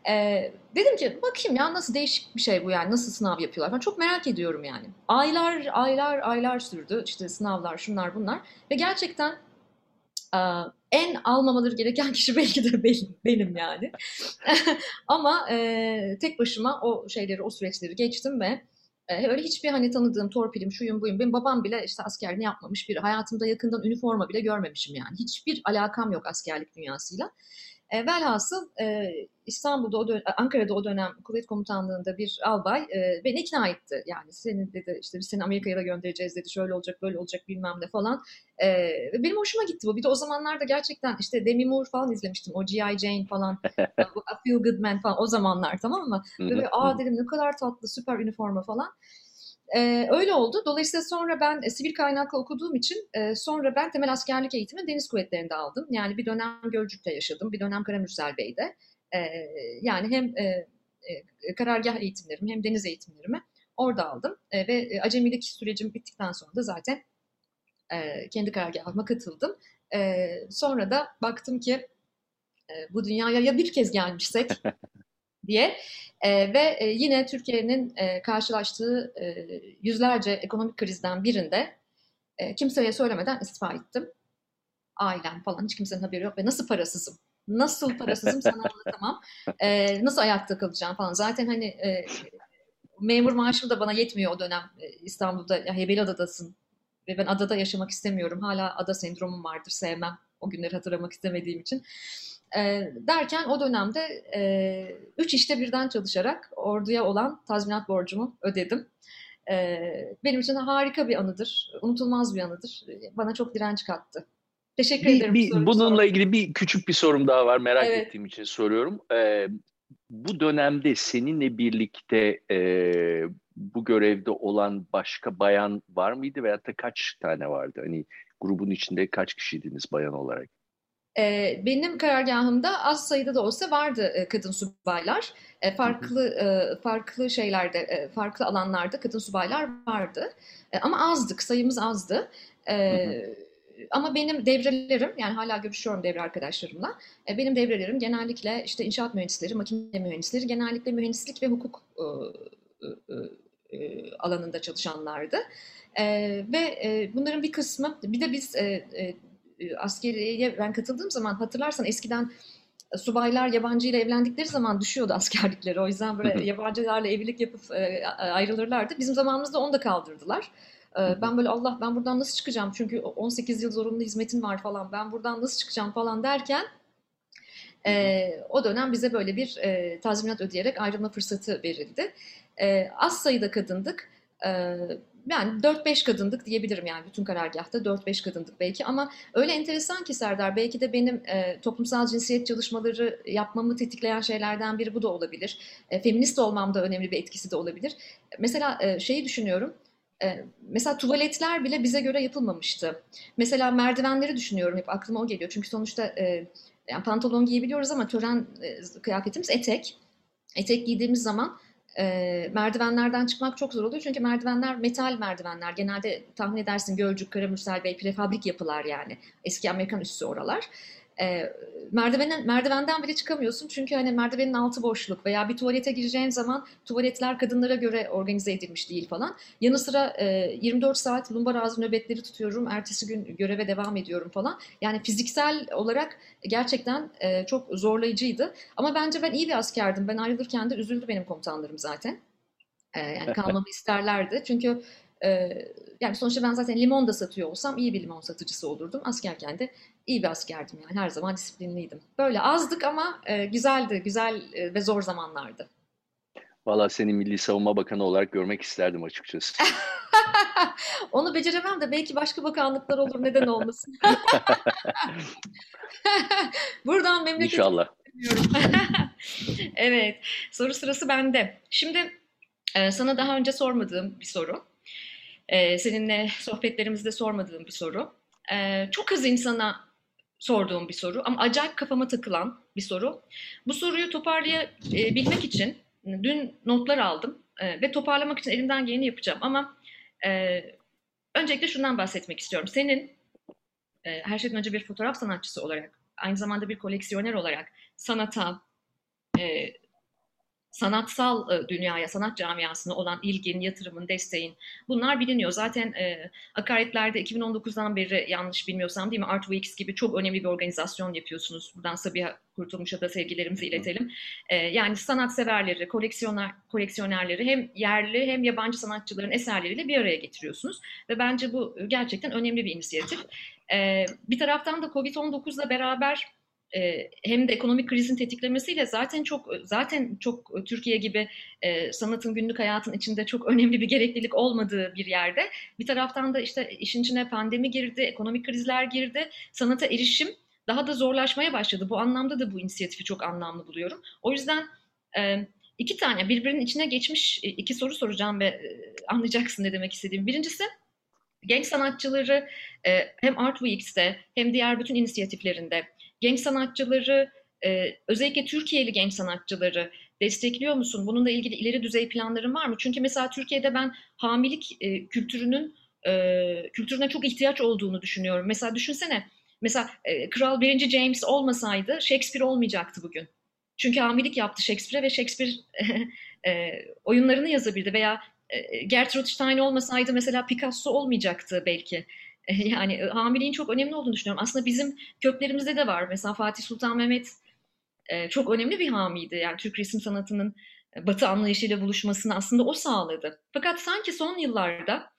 Ee, dedim ki bakayım ya nasıl değişik bir şey bu yani nasıl sınav yapıyorlar falan çok merak ediyorum yani. Aylar aylar aylar sürdü işte sınavlar şunlar bunlar ve gerçekten e, en almamaları gereken kişi belki de benim, benim yani. Ama e, tek başıma o şeyleri o süreçleri geçtim ve e, öyle hiçbir hani tanıdığım torpilim şuyum buyum benim babam bile işte askerliğini yapmamış bir hayatımda yakından üniforma bile görmemişim yani hiçbir alakam yok askerlik dünyasıyla. E, velhasıl e, İstanbul'da, o dön- Ankara'da o dönem kuvvet komutanlığında bir albay e, beni ikna etti. Yani senin dedi işte biz seni Amerika'ya da göndereceğiz dedi. Şöyle olacak böyle olacak bilmem ne falan. E, ve benim hoşuma gitti bu. Bir de o zamanlarda gerçekten işte Demi Moore falan izlemiştim. O G.I. Jane falan. A Few Good Men falan o zamanlar tamam mı? Böyle, aa dedim ne kadar tatlı süper üniforma falan. Ee, öyle oldu. Dolayısıyla sonra ben e, sivil kaynaklı okuduğum için e, sonra ben temel askerlik eğitimini deniz kuvvetlerinde aldım. Yani bir dönem Gölcük'te yaşadım, bir dönem Karamürsel Bey'de. Ee, yani hem e, e, karargah eğitimlerimi hem deniz eğitimlerimi orada aldım. E, ve e, acemilik sürecim bittikten sonra da zaten e, kendi karargahıma katıldım. E, sonra da baktım ki e, bu dünyaya ya bir kez gelmişsek diye e, ve e, yine Türkiye'nin e, karşılaştığı e, yüzlerce ekonomik krizden birinde e, kimseye söylemeden istifa ettim. Ailem falan hiç kimsenin haberi yok ve nasıl parasızım? Nasıl parasızım sana anlatamam. E, nasıl ayakta kalacağım falan. Zaten hani e, memur maaşım da bana yetmiyor o dönem e, İstanbul'da. Ya Heybeliada'dasın ve ben adada yaşamak istemiyorum. Hala ada sendromum vardır sevmem. O günleri hatırlamak istemediğim için. E, derken o dönemde e, üç işte birden çalışarak orduya olan tazminat borcumu ödedim. E, benim için harika bir anıdır, unutulmaz bir anıdır. Bana çok direnç kattı. Teşekkür bir, ederim. Bir, bununla sorun. ilgili bir küçük bir sorum daha var. Merak evet. ettiğim için soruyorum. Ee, bu dönemde seninle birlikte e, bu görevde olan başka bayan var mıydı veyahut da kaç tane vardı? Hani grubun içinde kaç kişiydiniz bayan olarak? Ee, benim karargahımda az sayıda da olsa vardı e, kadın subaylar. E, farklı e, farklı şeylerde, farklı alanlarda kadın subaylar vardı. Ama azdık, sayımız azdı. Ama benim devrelerim, yani hala görüşüyorum devre arkadaşlarımla. Benim devrelerim genellikle işte inşaat mühendisleri, makine mühendisleri, genellikle mühendislik ve hukuk alanında çalışanlardı. Ve bunların bir kısmı, bir de biz e, askeriye ben katıldığım zaman hatırlarsan eskiden subaylar yabancı ile evlendikleri zaman düşüyordu askerlikleri. O yüzden böyle yabancılarla evlilik yapıp e, ayrılırlardı. Bizim zamanımızda onu da kaldırdılar. E, ben böyle Allah ben buradan nasıl çıkacağım? Çünkü 18 yıl zorunlu hizmetin var falan. Ben buradan nasıl çıkacağım falan derken o dönem bize böyle bir tazminat ödeyerek ayrılma fırsatı verildi. Az sayıda kadındık yani 4-5 kadındık diyebilirim yani bütün karargahta 4-5 kadındık belki ama öyle enteresan ki Serdar belki de benim e, toplumsal cinsiyet çalışmaları yapmamı tetikleyen şeylerden biri bu da olabilir. E, feminist olmamda önemli bir etkisi de olabilir. Mesela e, şeyi düşünüyorum. E, mesela tuvaletler bile bize göre yapılmamıştı. Mesela merdivenleri düşünüyorum hep aklıma o geliyor. Çünkü sonuçta e, yani pantolon giyebiliyoruz ama tören e, kıyafetimiz etek. Etek giydiğimiz zaman e, merdivenlerden çıkmak çok zor oluyor. Çünkü merdivenler metal merdivenler. Genelde tahmin edersin Gölcük, Karamürsel Bey prefabrik yapılar yani. Eski Amerikan üssü oralar e, merdivenden, merdivenden bile çıkamıyorsun çünkü hani merdivenin altı boşluk veya bir tuvalete gireceğin zaman tuvaletler kadınlara göre organize edilmiş değil falan. Yanı sıra e, 24 saat lumbar ağzı nöbetleri tutuyorum, ertesi gün göreve devam ediyorum falan. Yani fiziksel olarak gerçekten e, çok zorlayıcıydı. Ama bence ben iyi bir askerdim. Ben ayrılırken de üzüldü benim komutanlarım zaten. E, yani kalmamı isterlerdi. Çünkü yani sonuçta ben zaten limon da satıyor olsam iyi bir limon satıcısı olurdum. Askerken de iyi bir askerdim yani her zaman disiplinliydim. Böyle azdık ama e, güzeldi, güzel e, ve zor zamanlardı. Valla seni Milli Savunma Bakanı olarak görmek isterdim açıkçası. Onu beceremem de belki başka bakanlıklar olur neden olmasın. Buradan memleket İnşallah. evet, soru sırası bende. Şimdi e, sana daha önce sormadığım bir soru. Ee, seninle sohbetlerimizde sormadığım bir soru. Ee, çok az insana sorduğum bir soru ama acayip kafama takılan bir soru. Bu soruyu toparlayabilmek için dün notlar aldım e, ve toparlamak için elimden geleni yapacağım ama e, öncelikle şundan bahsetmek istiyorum. Senin e, her şeyden önce bir fotoğraf sanatçısı olarak, aynı zamanda bir koleksiyoner olarak sanata, e, sanatsal e, dünyaya, sanat camiasına olan ilgin, yatırımın, desteğin bunlar biliniyor. Zaten e, akaretlerde 2019'dan beri yanlış bilmiyorsam değil mi Art Weeks gibi çok önemli bir organizasyon yapıyorsunuz. Buradan Sabiha Kurtulmuş'a da sevgilerimizi iletelim. E, yani sanatseverleri, koleksiyoner, koleksiyonerleri hem yerli hem yabancı sanatçıların eserleriyle bir araya getiriyorsunuz. Ve bence bu gerçekten önemli bir inisiyatif. E, bir taraftan da Covid-19'la beraber hem de ekonomik krizin tetiklemesiyle zaten çok zaten çok Türkiye gibi e, sanatın günlük hayatın içinde çok önemli bir gereklilik olmadığı bir yerde bir taraftan da işte işin içine pandemi girdi, ekonomik krizler girdi, sanata erişim daha da zorlaşmaya başladı. Bu anlamda da bu inisiyatifi çok anlamlı buluyorum. O yüzden e, iki tane birbirinin içine geçmiş iki soru soracağım ve anlayacaksın ne demek istediğimi. Birincisi genç sanatçıları hem Art Weeks'te hem diğer bütün inisiyatiflerinde genç sanatçıları, e, özellikle Türkiye'li genç sanatçıları destekliyor musun? Bununla ilgili ileri düzey planların var mı? Çünkü mesela Türkiye'de ben hamilik e, kültürünün e, kültürüne çok ihtiyaç olduğunu düşünüyorum. Mesela düşünsene, mesela e, Kral 1. James olmasaydı Shakespeare olmayacaktı bugün. Çünkü hamilik yaptı Shakespeare'e ve Shakespeare e, oyunlarını yazabildi veya e, Gertrude Stein olmasaydı mesela Picasso olmayacaktı belki. Yani hamiliğin çok önemli olduğunu düşünüyorum. Aslında bizim köklerimizde de var. Mesela Fatih Sultan Mehmet çok önemli bir hamiydi. Yani Türk resim sanatının Batı anlayışıyla buluşmasını aslında o sağladı. Fakat sanki son yıllarda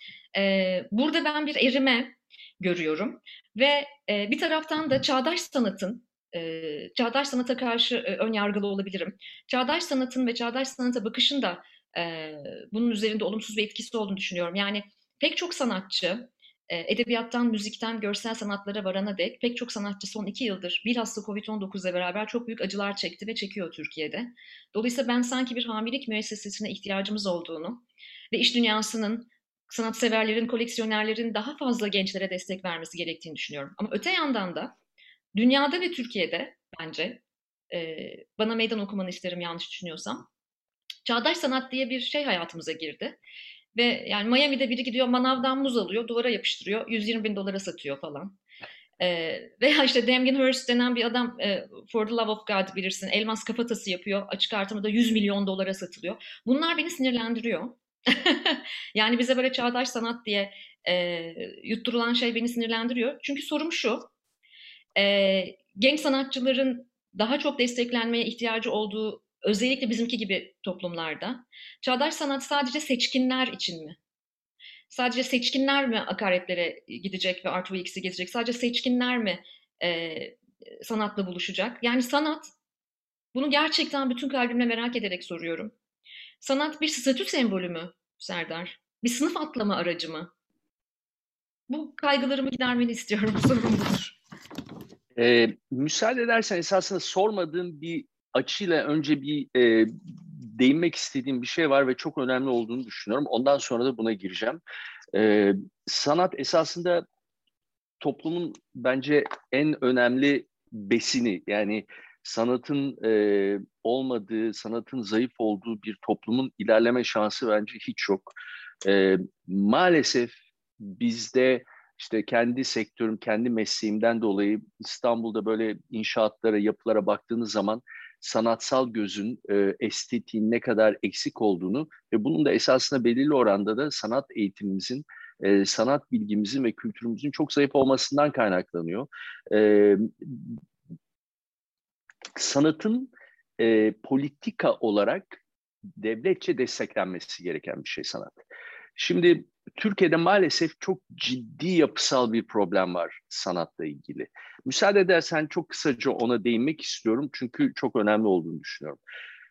burada ben bir erime görüyorum ve bir taraftan da çağdaş sanatın çağdaş sanata karşı ön yargılı olabilirim. Çağdaş sanatın ve çağdaş sanata bakışın da bunun üzerinde olumsuz bir etkisi olduğunu düşünüyorum. Yani pek çok sanatçı e, edebiyattan, müzikten, görsel sanatlara varana dek pek çok sanatçı son iki yıldır bilhassa Covid-19 ile beraber çok büyük acılar çekti ve çekiyor Türkiye'de. Dolayısıyla ben sanki bir hamilelik müessesesine ihtiyacımız olduğunu ve iş dünyasının, sanatseverlerin, koleksiyonerlerin daha fazla gençlere destek vermesi gerektiğini düşünüyorum. Ama öte yandan da dünyada ve Türkiye'de bence e, bana meydan okumanı isterim yanlış düşünüyorsam. Çağdaş sanat diye bir şey hayatımıza girdi. Ve yani Miami'de biri gidiyor manavdan muz alıyor, duvara yapıştırıyor, 120 bin dolara satıyor falan. Ee, veya işte Damien Hirst denen bir adam e, For the Love of God bilirsin elmas kafatası yapıyor. Açık artımda 100 milyon dolara satılıyor. Bunlar beni sinirlendiriyor. yani bize böyle çağdaş sanat diye e, yutturulan şey beni sinirlendiriyor. Çünkü sorum şu. E, genç sanatçıların daha çok desteklenmeye ihtiyacı olduğu özellikle bizimki gibi toplumlarda çağdaş sanat sadece seçkinler için mi? Sadece seçkinler mi akaretlere gidecek ve Art Weeks'i gezecek? Sadece seçkinler mi e, sanatla buluşacak? Yani sanat, bunu gerçekten bütün kalbimle merak ederek soruyorum. Sanat bir statü sembolü mü Serdar? Bir sınıf atlama aracı mı? Bu kaygılarımı gidermeni istiyorum. Sorun. Ee, müsaade edersen esasında sormadığım bir açıyla önce bir e, değinmek istediğim bir şey var ve çok önemli olduğunu düşünüyorum. Ondan sonra da buna gireceğim. E, sanat esasında toplumun bence en önemli besini yani sanatın e, olmadığı, sanatın zayıf olduğu bir toplumun ilerleme şansı bence hiç yok. E, maalesef bizde işte kendi sektörüm, kendi mesleğimden dolayı İstanbul'da böyle inşaatlara, yapılara baktığınız zaman sanatsal gözün, e, estetiğin ne kadar eksik olduğunu ve bunun da esasında belirli oranda da sanat eğitimimizin, e, sanat bilgimizin ve kültürümüzün çok zayıf olmasından kaynaklanıyor. E, sanatın e, politika olarak devletçe desteklenmesi gereken bir şey sanat. Şimdi Türkiye'de maalesef çok ciddi yapısal bir problem var sanatla ilgili. Müsaade edersen çok kısaca ona değinmek istiyorum çünkü çok önemli olduğunu düşünüyorum.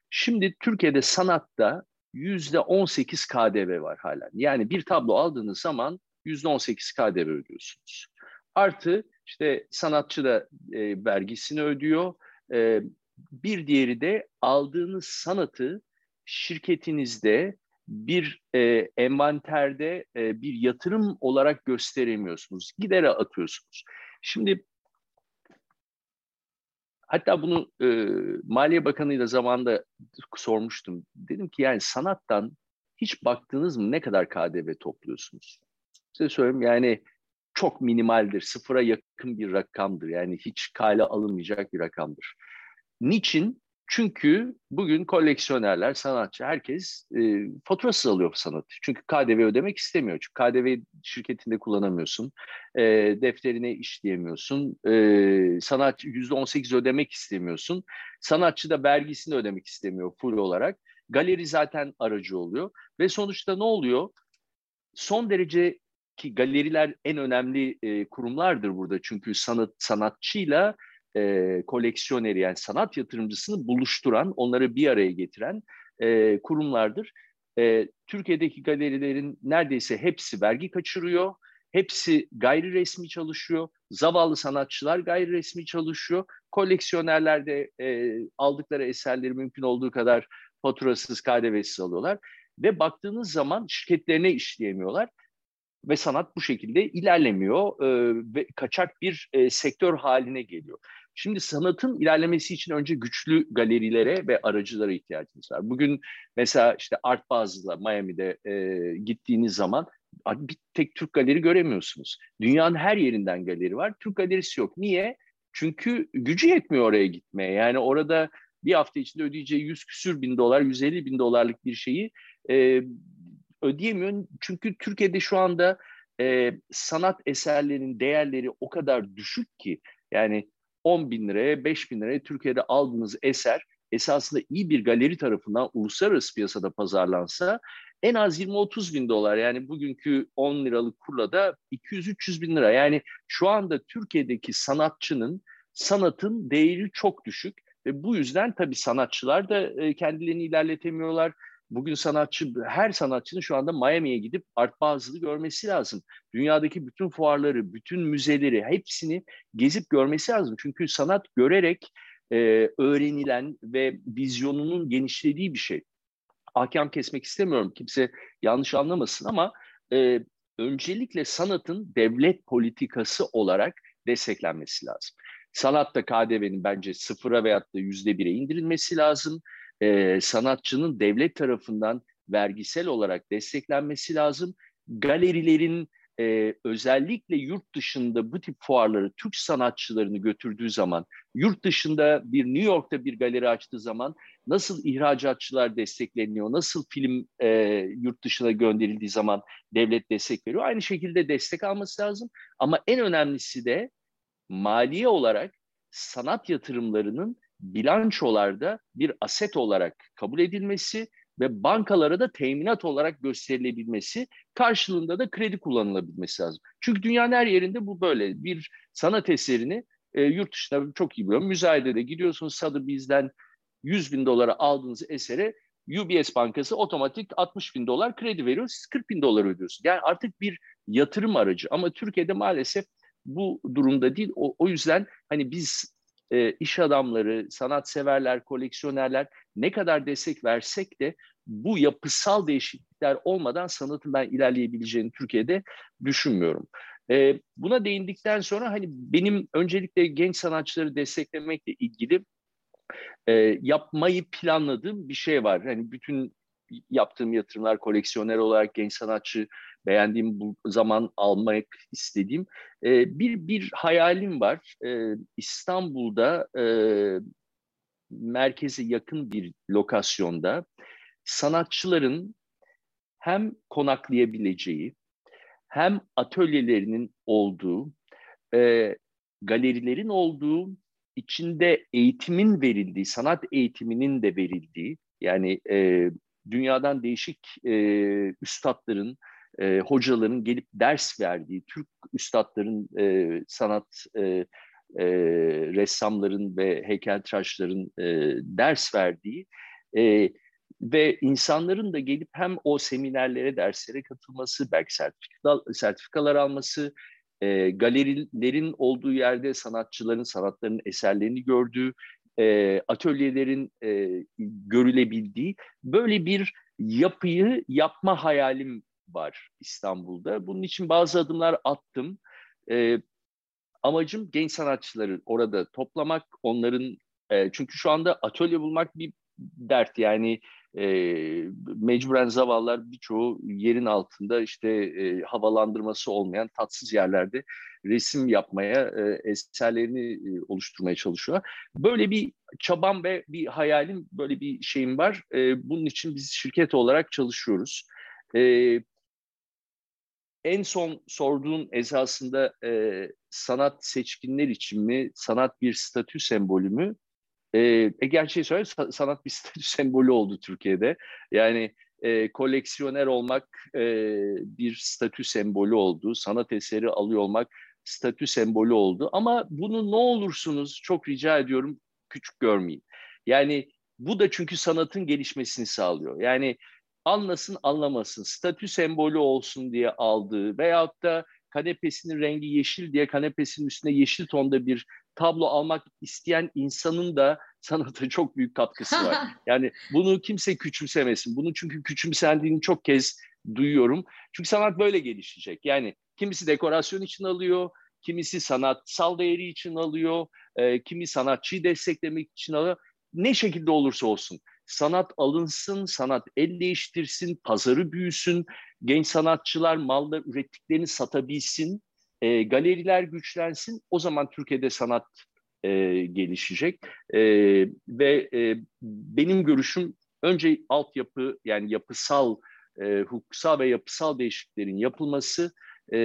Şimdi Türkiye'de sanatta yüzde 18 KDV var hala. Yani bir tablo aldığınız zaman yüzde 18 KDV ödüyorsunuz. Artı işte sanatçı da e, vergisini ödüyor. E, bir diğeri de aldığınız sanatı şirketinizde bir e, envanterde e, bir yatırım olarak gösteremiyorsunuz. Gidere atıyorsunuz. Şimdi hatta bunu e, Maliye Bakanı ile zamanında sormuştum. Dedim ki yani sanattan hiç baktınız mı ne kadar KDV topluyorsunuz? Size söyleyeyim yani çok minimaldir, sıfıra yakın bir rakamdır. Yani hiç kale alınmayacak bir rakamdır. Niçin? Çünkü bugün koleksiyonerler, sanatçı, herkes e, faturasız alıyor sanatı. Çünkü KDV ödemek istemiyor. Çünkü KDV şirketinde kullanamıyorsun. E, defterine işleyemiyorsun. E, sanatçı %18 ödemek istemiyorsun. Sanatçı da vergisini ödemek istemiyor full olarak. Galeri zaten aracı oluyor. Ve sonuçta ne oluyor? Son derece ki galeriler en önemli e, kurumlardır burada. Çünkü sanat sanatçıyla e, koleksiyoneri yani sanat yatırımcısını buluşturan, onları bir araya getiren e, kurumlardır. E, Türkiye'deki galerilerin neredeyse hepsi vergi kaçırıyor, hepsi gayri resmi çalışıyor, zavallı sanatçılar gayri resmi çalışıyor, koleksiyonerler de e, aldıkları eserleri mümkün olduğu kadar faturasız, KDV'siz alıyorlar. Ve baktığınız zaman şirketlerine işleyemiyorlar ve sanat bu şekilde ilerlemiyor e, ve kaçak bir e, sektör haline geliyor. Şimdi sanatın ilerlemesi için önce güçlü galerilere ve aracılara ihtiyacımız var. Bugün mesela işte Art Basel'da Miami'de e, gittiğiniz zaman bir tek Türk galeri göremiyorsunuz. Dünyanın her yerinden galeri var. Türk galerisi yok. Niye? Çünkü gücü yetmiyor oraya gitmeye. Yani orada bir hafta içinde ödeyeceği 100 küsür bin dolar, 150 bin dolarlık bir şeyi e, ödeyemiyor. Çünkü Türkiye'de şu anda e, sanat eserlerinin değerleri o kadar düşük ki yani 10 bin liraya, 5 bin liraya Türkiye'de aldığınız eser esasında iyi bir galeri tarafından uluslararası piyasada pazarlansa en az 20-30 bin dolar yani bugünkü 10 liralık kurla da 200-300 bin lira. Yani şu anda Türkiye'deki sanatçının sanatın değeri çok düşük ve bu yüzden tabii sanatçılar da kendilerini ilerletemiyorlar bugün sanatçı, her sanatçının şu anda Miami'ye gidip Art Basel'ı görmesi lazım. Dünyadaki bütün fuarları, bütün müzeleri hepsini gezip görmesi lazım. Çünkü sanat görerek e, öğrenilen ve vizyonunun genişlediği bir şey. Ahkam kesmek istemiyorum, kimse yanlış anlamasın ama e, öncelikle sanatın devlet politikası olarak desteklenmesi lazım. Sanatta KDV'nin bence sıfıra veyahut da yüzde bire indirilmesi lazım. Ee, sanatçının devlet tarafından vergisel olarak desteklenmesi lazım. Galerilerin e, özellikle yurt dışında bu tip fuarları Türk sanatçılarını götürdüğü zaman, yurt dışında bir New York'ta bir galeri açtığı zaman nasıl ihracatçılar destekleniyor, nasıl film e, yurt dışına gönderildiği zaman devlet destek veriyor. Aynı şekilde destek alması lazım. Ama en önemlisi de maliye olarak sanat yatırımlarının bilançolarda bir aset olarak kabul edilmesi ve bankalara da teminat olarak gösterilebilmesi, karşılığında da kredi kullanılabilmesi lazım. Çünkü dünyanın her yerinde bu böyle. Bir sanat eserini e, yurt dışında çok iyi biliyorum. Müzayedede gidiyorsunuz Sotheby's'den 100 bin dolara aldığınız esere UBS Bankası otomatik 60 bin dolar kredi veriyor. Siz 40 bin dolar ödüyorsunuz. Yani artık bir yatırım aracı. Ama Türkiye'de maalesef bu durumda değil. O, o yüzden hani biz e, iş adamları, sanatseverler, koleksiyonerler ne kadar destek versek de bu yapısal değişiklikler olmadan sanatın ben ilerleyebileceğini Türkiye'de düşünmüyorum. E, buna değindikten sonra hani benim öncelikle genç sanatçıları desteklemekle ilgili e, yapmayı planladığım bir şey var. Hani bütün yaptığım yatırımlar koleksiyoner olarak genç sanatçı beğendiğim bu zaman almak istediğim e, bir bir hayalim var. E, İstanbul'da e, merkeze yakın bir lokasyonda sanatçıların hem konaklayabileceği hem atölyelerinin olduğu, e, galerilerin olduğu, içinde eğitimin verildiği, sanat eğitiminin de verildiği, yani e, dünyadan değişik e, üstadların, e, hocaların gelip ders verdiği, Türk üstadların, e, sanat e, e, ressamların ve heykeltıraşların e, ders verdiği e, ve insanların da gelip hem o seminerlere, derslere katılması, belki sertifikalar, sertifikalar alması, e, galerilerin olduğu yerde sanatçıların, sanatların eserlerini gördüğü, e, atölyelerin e, görülebildiği böyle bir yapıyı yapma hayalim var İstanbul'da. Bunun için bazı adımlar attım. E, amacım genç sanatçıları orada toplamak, onların e, çünkü şu anda atölye bulmak bir dert yani e, mecburen zavallar birçoğu yerin altında işte e, havalandırması olmayan tatsız yerlerde resim yapmaya, e, eserlerini e, oluşturmaya çalışıyorlar. Böyle bir çabam ve bir hayalim, böyle bir şeyim var. E, bunun için biz şirket olarak çalışıyoruz. E, en son sorduğun esasında e, sanat seçkinler için mi, sanat bir statü sembolü mü? E, e gerçeği söyle sanat bir statü sembolü oldu Türkiye'de. Yani e, koleksiyoner olmak e, bir statü sembolü oldu. Sanat eseri alıyor olmak statü sembolü oldu. Ama bunu ne olursunuz çok rica ediyorum küçük görmeyin. Yani bu da çünkü sanatın gelişmesini sağlıyor. Yani anlasın anlamasın, statü sembolü olsun diye aldığı veyahut da kanepesinin rengi yeşil diye kanepesinin üstüne yeşil tonda bir tablo almak isteyen insanın da sanata çok büyük katkısı var. Yani bunu kimse küçümsemesin. Bunu çünkü küçümsendiğini çok kez duyuyorum. Çünkü sanat böyle gelişecek. Yani kimisi dekorasyon için alıyor, kimisi sanatsal değeri için alıyor, e, kimi sanatçıyı desteklemek için alıyor. Ne şekilde olursa olsun sanat alınsın, sanat el değiştirsin, pazarı büyüsün, genç sanatçılar malda ürettiklerini satabilsin, e, galeriler güçlensin. O zaman Türkiye'de sanat e, gelişecek e, ve e, benim görüşüm önce altyapı yani yapısal, e, hukuksal ve yapısal değişikliklerin yapılması e,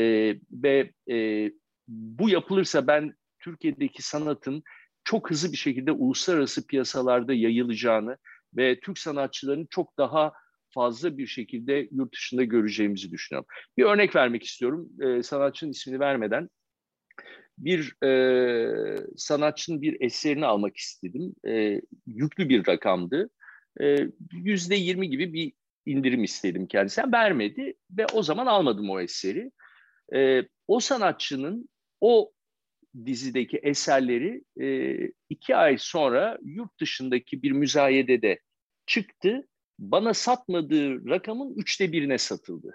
ve e, bu yapılırsa ben Türkiye'deki sanatın çok hızlı bir şekilde uluslararası piyasalarda yayılacağını ve Türk sanatçılarının çok daha fazla bir şekilde yurt dışında göreceğimizi düşünüyorum. Bir örnek vermek istiyorum. E, sanatçının ismini vermeden bir e, sanatçının bir eserini almak istedim. E, yüklü bir rakamdı. yüzde yirmi gibi bir indirim istedim kendisinden. Vermedi ve o zaman almadım o eseri. O sanatçının o dizideki eserleri iki ay sonra yurt dışındaki bir müzayedede çıktı. Bana satmadığı rakamın üçte birine satıldı.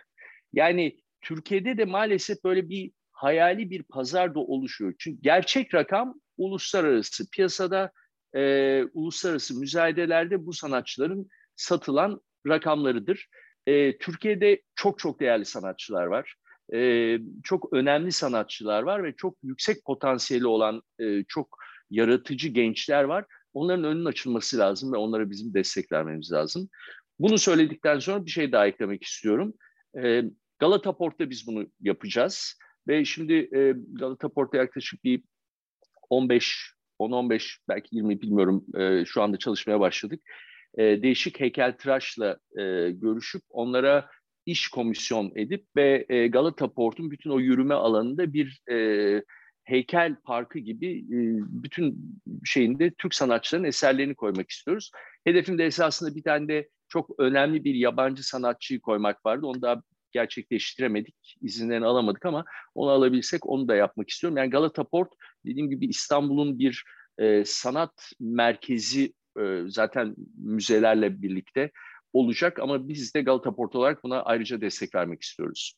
Yani Türkiye'de de maalesef böyle bir hayali bir pazar da oluşuyor. Çünkü gerçek rakam uluslararası piyasada, e, uluslararası müzayedelerde bu sanatçıların satılan rakamlarıdır. E, Türkiye'de çok çok değerli sanatçılar var. E, çok önemli sanatçılar var ve çok yüksek potansiyeli olan e, çok yaratıcı gençler var. Onların önünün açılması lazım ve onlara bizim destek vermemiz lazım. Bunu söyledikten sonra bir şey daha eklemek istiyorum. E, Galata Port'ta biz bunu yapacağız. Ve şimdi e, Galata Port'ta yaklaşık bir 15, 10-15 belki 20 bilmiyorum e, şu anda çalışmaya başladık. E, değişik heykeltıraşla e, görüşüp onlara iş komisyon edip ve e, Galata Port'un bütün o yürüme alanında bir e, heykel parkı gibi e, bütün şeyinde Türk sanatçıların eserlerini koymak istiyoruz. Hedefimde esasında bir tane de çok önemli bir yabancı sanatçıyı koymak vardı. Onu daha gerçekleştiremedik, izinlerini alamadık ama onu alabilsek onu da yapmak istiyorum. Yani Galata Port dediğim gibi İstanbul'un bir e, sanat merkezi e, zaten müzelerle birlikte olacak ama biz de Galata Port olarak buna ayrıca destek vermek istiyoruz.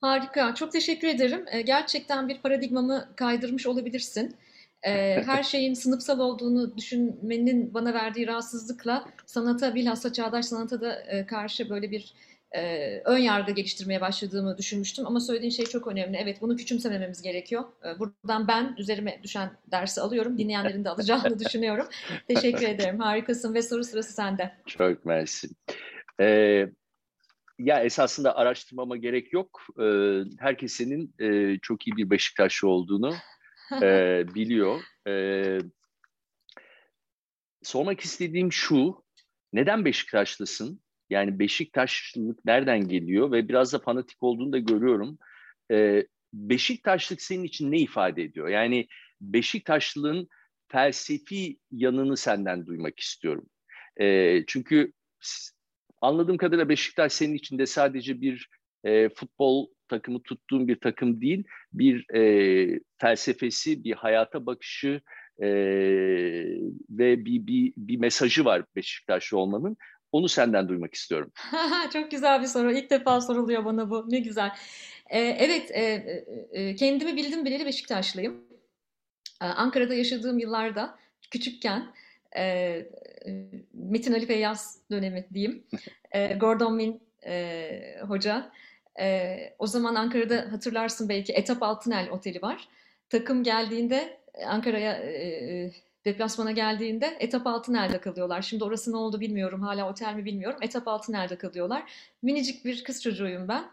Harika, çok teşekkür ederim. Gerçekten bir paradigmamı kaydırmış olabilirsin. Her şeyin sınıfsal olduğunu düşünmenin bana verdiği rahatsızlıkla sanata, bilhassa çağdaş sanata da karşı böyle bir e, ön yargı geliştirmeye başladığımı düşünmüştüm. Ama söylediğin şey çok önemli. Evet bunu küçümsemememiz gerekiyor. E, buradan ben üzerime düşen dersi alıyorum. Dinleyenlerin de alacağını düşünüyorum. Teşekkür ederim. Harikasın ve soru sırası sende. Çok mersi. Ee, ya esasında araştırmama gerek yok. Ee, herkesin e, çok iyi bir Beşiktaşlı olduğunu e, biliyor. Ee, sormak istediğim şu. Neden Beşiktaşlısın? Yani Beşiktaşlılık nereden geliyor ve biraz da fanatik olduğunu da görüyorum. Ee, Beşiktaşlık senin için ne ifade ediyor? Yani Beşiktaşlılığın felsefi yanını senden duymak istiyorum. Ee, çünkü anladığım kadarıyla Beşiktaş senin içinde sadece bir e, futbol takımı tuttuğun bir takım değil, bir e, felsefesi, bir hayata bakışı e, ve bir, bir, bir mesajı var Beşiktaşlı olmanın. Onu senden duymak istiyorum. Çok güzel bir soru. İlk defa soruluyor bana bu. Ne güzel. Ee, evet, e, e, kendimi bildim bileli Beşiktaşlıyım. Ee, Ankara'da yaşadığım yıllarda küçükken e, Metin Ali Feyyaz dönemi diyeyim. E, Gordon Min e, hoca. E, o zaman Ankara'da hatırlarsın belki Etap Altınel Oteli var. Takım geldiğinde Ankara'ya e, deplasmana geldiğinde etap altın elde kalıyorlar. Şimdi orası ne oldu bilmiyorum. Hala otel mi bilmiyorum. Etap altın elde kalıyorlar. Minicik bir kız çocuğuyum ben.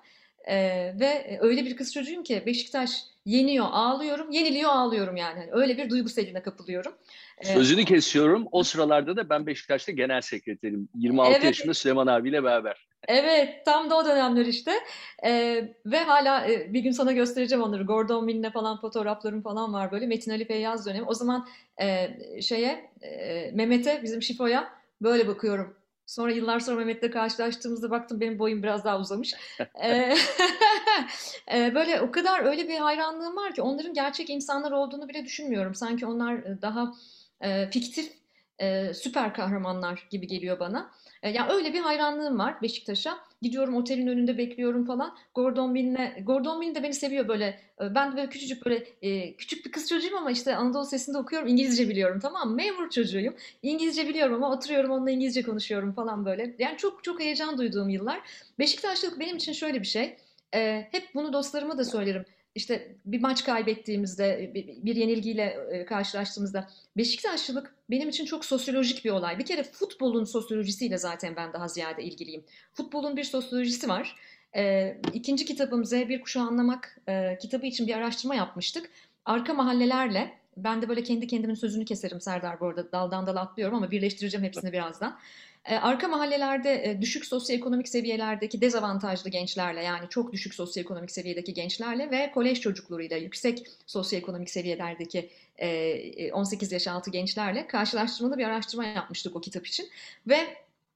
Ee, ve öyle bir kız çocuğuyum ki Beşiktaş yeniyor ağlıyorum, yeniliyor ağlıyorum yani. Hani öyle bir duygu seline kapılıyorum. Ee, Sözünü kesiyorum. O sıralarda da ben Beşiktaş'ta genel sekreterim. 26 evet, yaşında Süleyman abiyle beraber. Evet, tam da o dönemler işte. Ee, ve hala e, bir gün sana göstereceğim onları. Gordon Mill'le falan fotoğraflarım falan var böyle. Metin Ali Feyyaz dönemi. O zaman e, şeye, e, Mehmet'e, bizim Şifo'ya böyle bakıyorum. Sonra yıllar sonra Mehmet'le karşılaştığımızda baktım benim boyum biraz daha uzamış. Ee, e, böyle o kadar öyle bir hayranlığım var ki onların gerçek insanlar olduğunu bile düşünmüyorum. Sanki onlar daha e, fiktif e, süper kahramanlar gibi geliyor bana. E, yani öyle bir hayranlığım var Beşiktaş'a. Gidiyorum otelin önünde bekliyorum falan. Gordon Mill'le, Gordon Mill de beni seviyor böyle. E, ben böyle küçücük böyle e, küçük bir kız çocuğum ama işte Anadolu Sesi'nde okuyorum. İngilizce biliyorum tamam? Memur çocuğuyum. İngilizce biliyorum ama oturuyorum onunla İngilizce konuşuyorum falan böyle. Yani çok çok heyecan duyduğum yıllar. Beşiktaşlık benim için şöyle bir şey. E, hep bunu dostlarıma da söylerim işte bir maç kaybettiğimizde, bir yenilgiyle e, karşılaştığımızda Beşiktaşlılık benim için çok sosyolojik bir olay. Bir kere futbolun sosyolojisiyle zaten ben daha ziyade ilgiliyim. Futbolun bir sosyolojisi var. E, ikinci kitabım Z1 Kuşağı Anlamak e, kitabı için bir araştırma yapmıştık. Arka mahallelerle, ben de böyle kendi kendimin sözünü keserim Serdar bu arada daldan dala atlıyorum ama birleştireceğim hepsini birazdan. E, arka mahallelerde e, düşük sosyoekonomik seviyelerdeki dezavantajlı gençlerle yani çok düşük sosyoekonomik seviyedeki gençlerle ve kolej çocuklarıyla yüksek sosyoekonomik seviyelerdeki 18 yaş altı gençlerle karşılaştırmalı bir araştırma yapmıştık o kitap için ve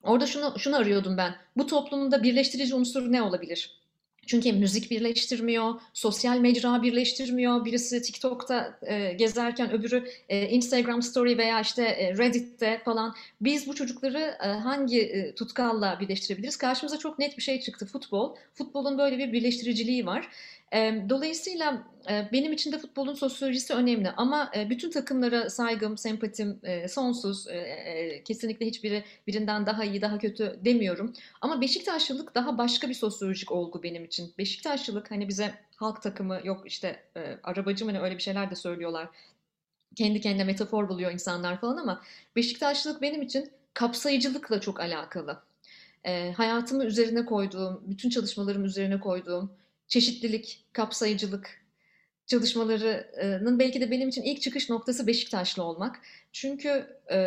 orada şunu şunu arıyordum ben. Bu toplumda birleştirici unsur ne olabilir? Çünkü müzik birleştirmiyor, sosyal mecra birleştirmiyor. Birisi TikTok'ta e, gezerken öbürü e, Instagram Story veya işte e, Reddit'te falan. Biz bu çocukları e, hangi e, tutkalla birleştirebiliriz? Karşımıza çok net bir şey çıktı futbol. Futbolun böyle bir birleştiriciliği var. Dolayısıyla benim için de futbolun sosyolojisi önemli ama bütün takımlara saygım, sempatim sonsuz. Kesinlikle hiçbiri birinden daha iyi, daha kötü demiyorum. Ama Beşiktaşlılık daha başka bir sosyolojik olgu benim için. Beşiktaşlılık hani bize halk takımı yok işte arabacı mı ne öyle bir şeyler de söylüyorlar. Kendi kendine metafor buluyor insanlar falan ama Beşiktaşlılık benim için kapsayıcılıkla çok alakalı. hayatımı üzerine koyduğum, bütün çalışmalarımı üzerine koyduğum, çeşitlilik, kapsayıcılık çalışmalarının belki de benim için ilk çıkış noktası Beşiktaşlı olmak. Çünkü e,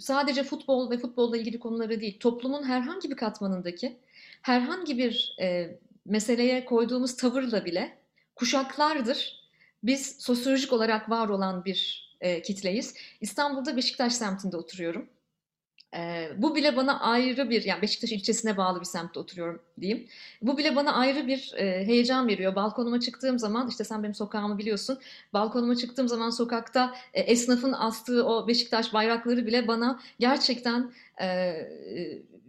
sadece futbol ve futbolla ilgili konuları değil, toplumun herhangi bir katmanındaki herhangi bir e, meseleye koyduğumuz tavırla bile kuşaklardır biz sosyolojik olarak var olan bir e, kitleyiz. İstanbul'da Beşiktaş semtinde oturuyorum. E, bu bile bana ayrı bir, yani Beşiktaş ilçesine bağlı bir semtte oturuyorum diyeyim. Bu bile bana ayrı bir e, heyecan veriyor. Balkonuma çıktığım zaman, işte sen benim sokağımı biliyorsun. Balkonuma çıktığım zaman sokakta e, esnafın astığı o Beşiktaş bayrakları bile bana gerçekten e,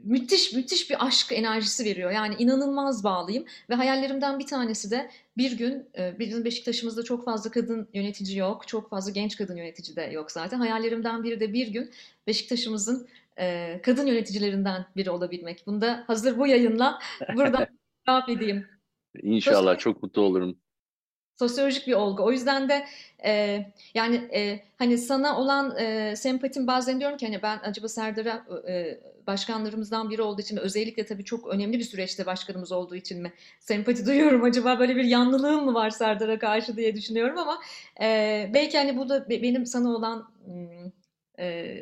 müthiş müthiş bir aşk enerjisi veriyor. Yani inanılmaz bağlıyım ve hayallerimden bir tanesi de bir gün bizim Beşiktaş'ımızda çok fazla kadın yönetici yok, çok fazla genç kadın yönetici de yok zaten. Hayallerimden biri de bir gün Beşiktaş'ımızın e, kadın yöneticilerinden biri olabilmek. Bunda hazır bu yayınla buradan cevap edeyim. İnşallah Sosyolojik, çok mutlu olurum. Sosyolojik bir olgu. O yüzden de e, yani e, hani sana olan e, sempatim bazen diyorum ki hani ben acaba Serdar'a e, başkanlarımızdan biri olduğu için özellikle tabii çok önemli bir süreçte başkanımız olduğu için mi sempati duyuyorum acaba böyle bir yanlılığım mı var Serdar'a karşı diye düşünüyorum ama e, belki hani bu da benim sana olan e,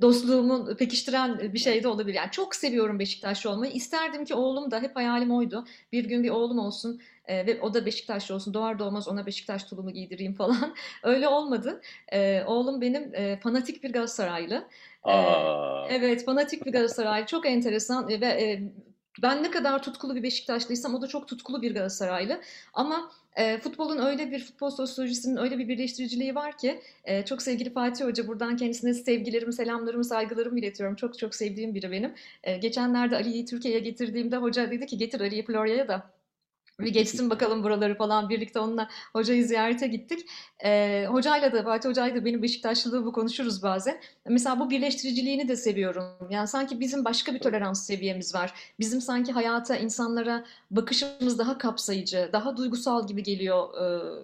dostluğumu pekiştiren bir şey de olabilir. Yani çok seviyorum Beşiktaşlı olmayı. İsterdim ki oğlum da hep hayalim oydu. Bir gün bir oğlum olsun e, ve o da Beşiktaşlı olsun. Doğar doğmaz ona Beşiktaş tulumu giydireyim falan. Öyle olmadı. E, oğlum benim e, fanatik bir Galatasaraylı. E, evet fanatik bir Galatasaraylı. Çok enteresan ve e, ben ne kadar tutkulu bir Beşiktaşlıysam o da çok tutkulu bir Galatasaraylı. Ama e, futbolun öyle bir futbol sosyolojisinin öyle bir birleştiriciliği var ki e, çok sevgili Fatih Hoca buradan kendisine sevgilerimi, selamlarımı, saygılarımı iletiyorum. Çok çok sevdiğim biri benim. E, geçenlerde Ali'yi Türkiye'ye getirdiğimde hoca dedi ki getir Ali'yi Florya'ya da bir geçsin bakalım buraları falan birlikte onunla hocayı ziyarete gittik. Ee, hocayla da Fatih Hocayla da benim Beşiktaşlılığı konuşuruz bazen. Mesela bu birleştiriciliğini de seviyorum. Yani sanki bizim başka bir tolerans seviyemiz var. Bizim sanki hayata, insanlara bakışımız daha kapsayıcı, daha duygusal gibi geliyor. Ee,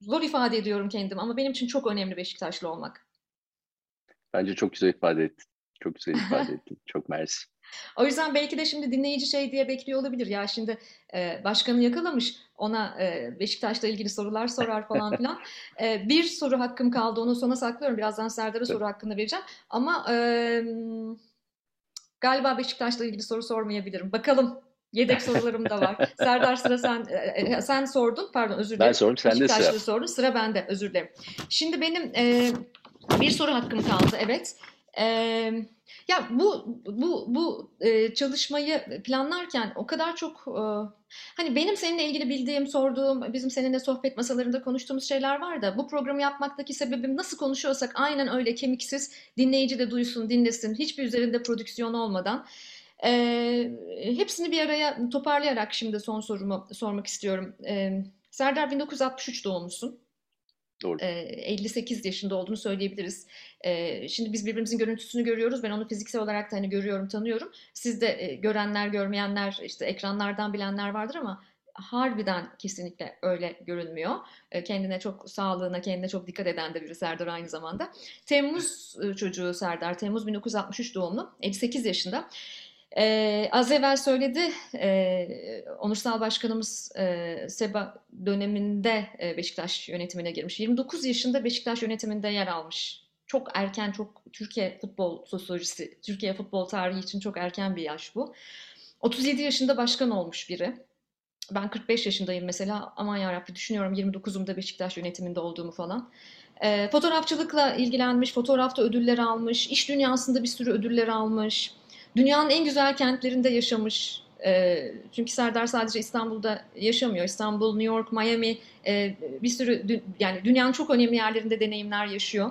zor ifade ediyorum kendim ama benim için çok önemli Beşiktaşlı olmak. Bence çok güzel ifade ettin. Çok güzel ifade ettin. Çok mersi. O yüzden belki de şimdi dinleyici şey diye bekliyor olabilir. Ya şimdi e, başkanı yakalamış ona e, Beşiktaş'la ilgili sorular sorar falan filan. E, bir soru hakkım kaldı onu sona saklıyorum. Birazdan Serdar'a soru hakkını vereceğim. Ama e, galiba Beşiktaş'la ilgili soru sormayabilirim. Bakalım Yedek sorularım da var. Serdar sıra sen e, sen sordun. Pardon özür dilerim. Ben sordum sen de sıra. sordun. Sıra bende. Özür dilerim. Şimdi benim e, bir soru hakkım kaldı. Evet. Ya bu bu bu e, çalışmayı planlarken o kadar çok e, hani benim seninle ilgili bildiğim, sorduğum, bizim seninle sohbet masalarında konuştuğumuz şeyler var da bu programı yapmaktaki sebebim nasıl konuşuyorsak aynen öyle kemiksiz dinleyici de duysun, dinlesin. Hiçbir üzerinde prodüksiyon olmadan. E, hepsini bir araya toparlayarak şimdi son sorumu sormak istiyorum. E, Serdar 1963 doğumlusun. Doğru. 58 yaşında olduğunu söyleyebiliriz. Şimdi biz birbirimizin görüntüsünü görüyoruz. Ben onu fiziksel olarak da hani görüyorum, tanıyorum. Siz de görenler, görmeyenler, işte ekranlardan bilenler vardır ama harbiden kesinlikle öyle görünmüyor. Kendine çok sağlığına, kendine çok dikkat eden de biri Serdar aynı zamanda. Temmuz çocuğu Serdar, Temmuz 1963 doğumlu, 58 yaşında. Ee, az evvel söyledi, e, Onursal Başkanımız e, Seba döneminde e, Beşiktaş yönetimine girmiş. 29 yaşında Beşiktaş yönetiminde yer almış çok erken, çok Türkiye futbol sosyolojisi, Türkiye futbol tarihi için çok erken bir yaş bu. 37 yaşında başkan olmuş biri. Ben 45 yaşındayım mesela. Aman yarabbi düşünüyorum 29'umda Beşiktaş yönetiminde olduğumu falan. E, fotoğrafçılıkla ilgilenmiş, fotoğrafta ödüller almış, iş dünyasında bir sürü ödüller almış. Dünyanın en güzel kentlerinde yaşamış. E, çünkü Serdar sadece İstanbul'da yaşamıyor. İstanbul, New York, Miami e, bir sürü yani dünyanın çok önemli yerlerinde deneyimler yaşıyor.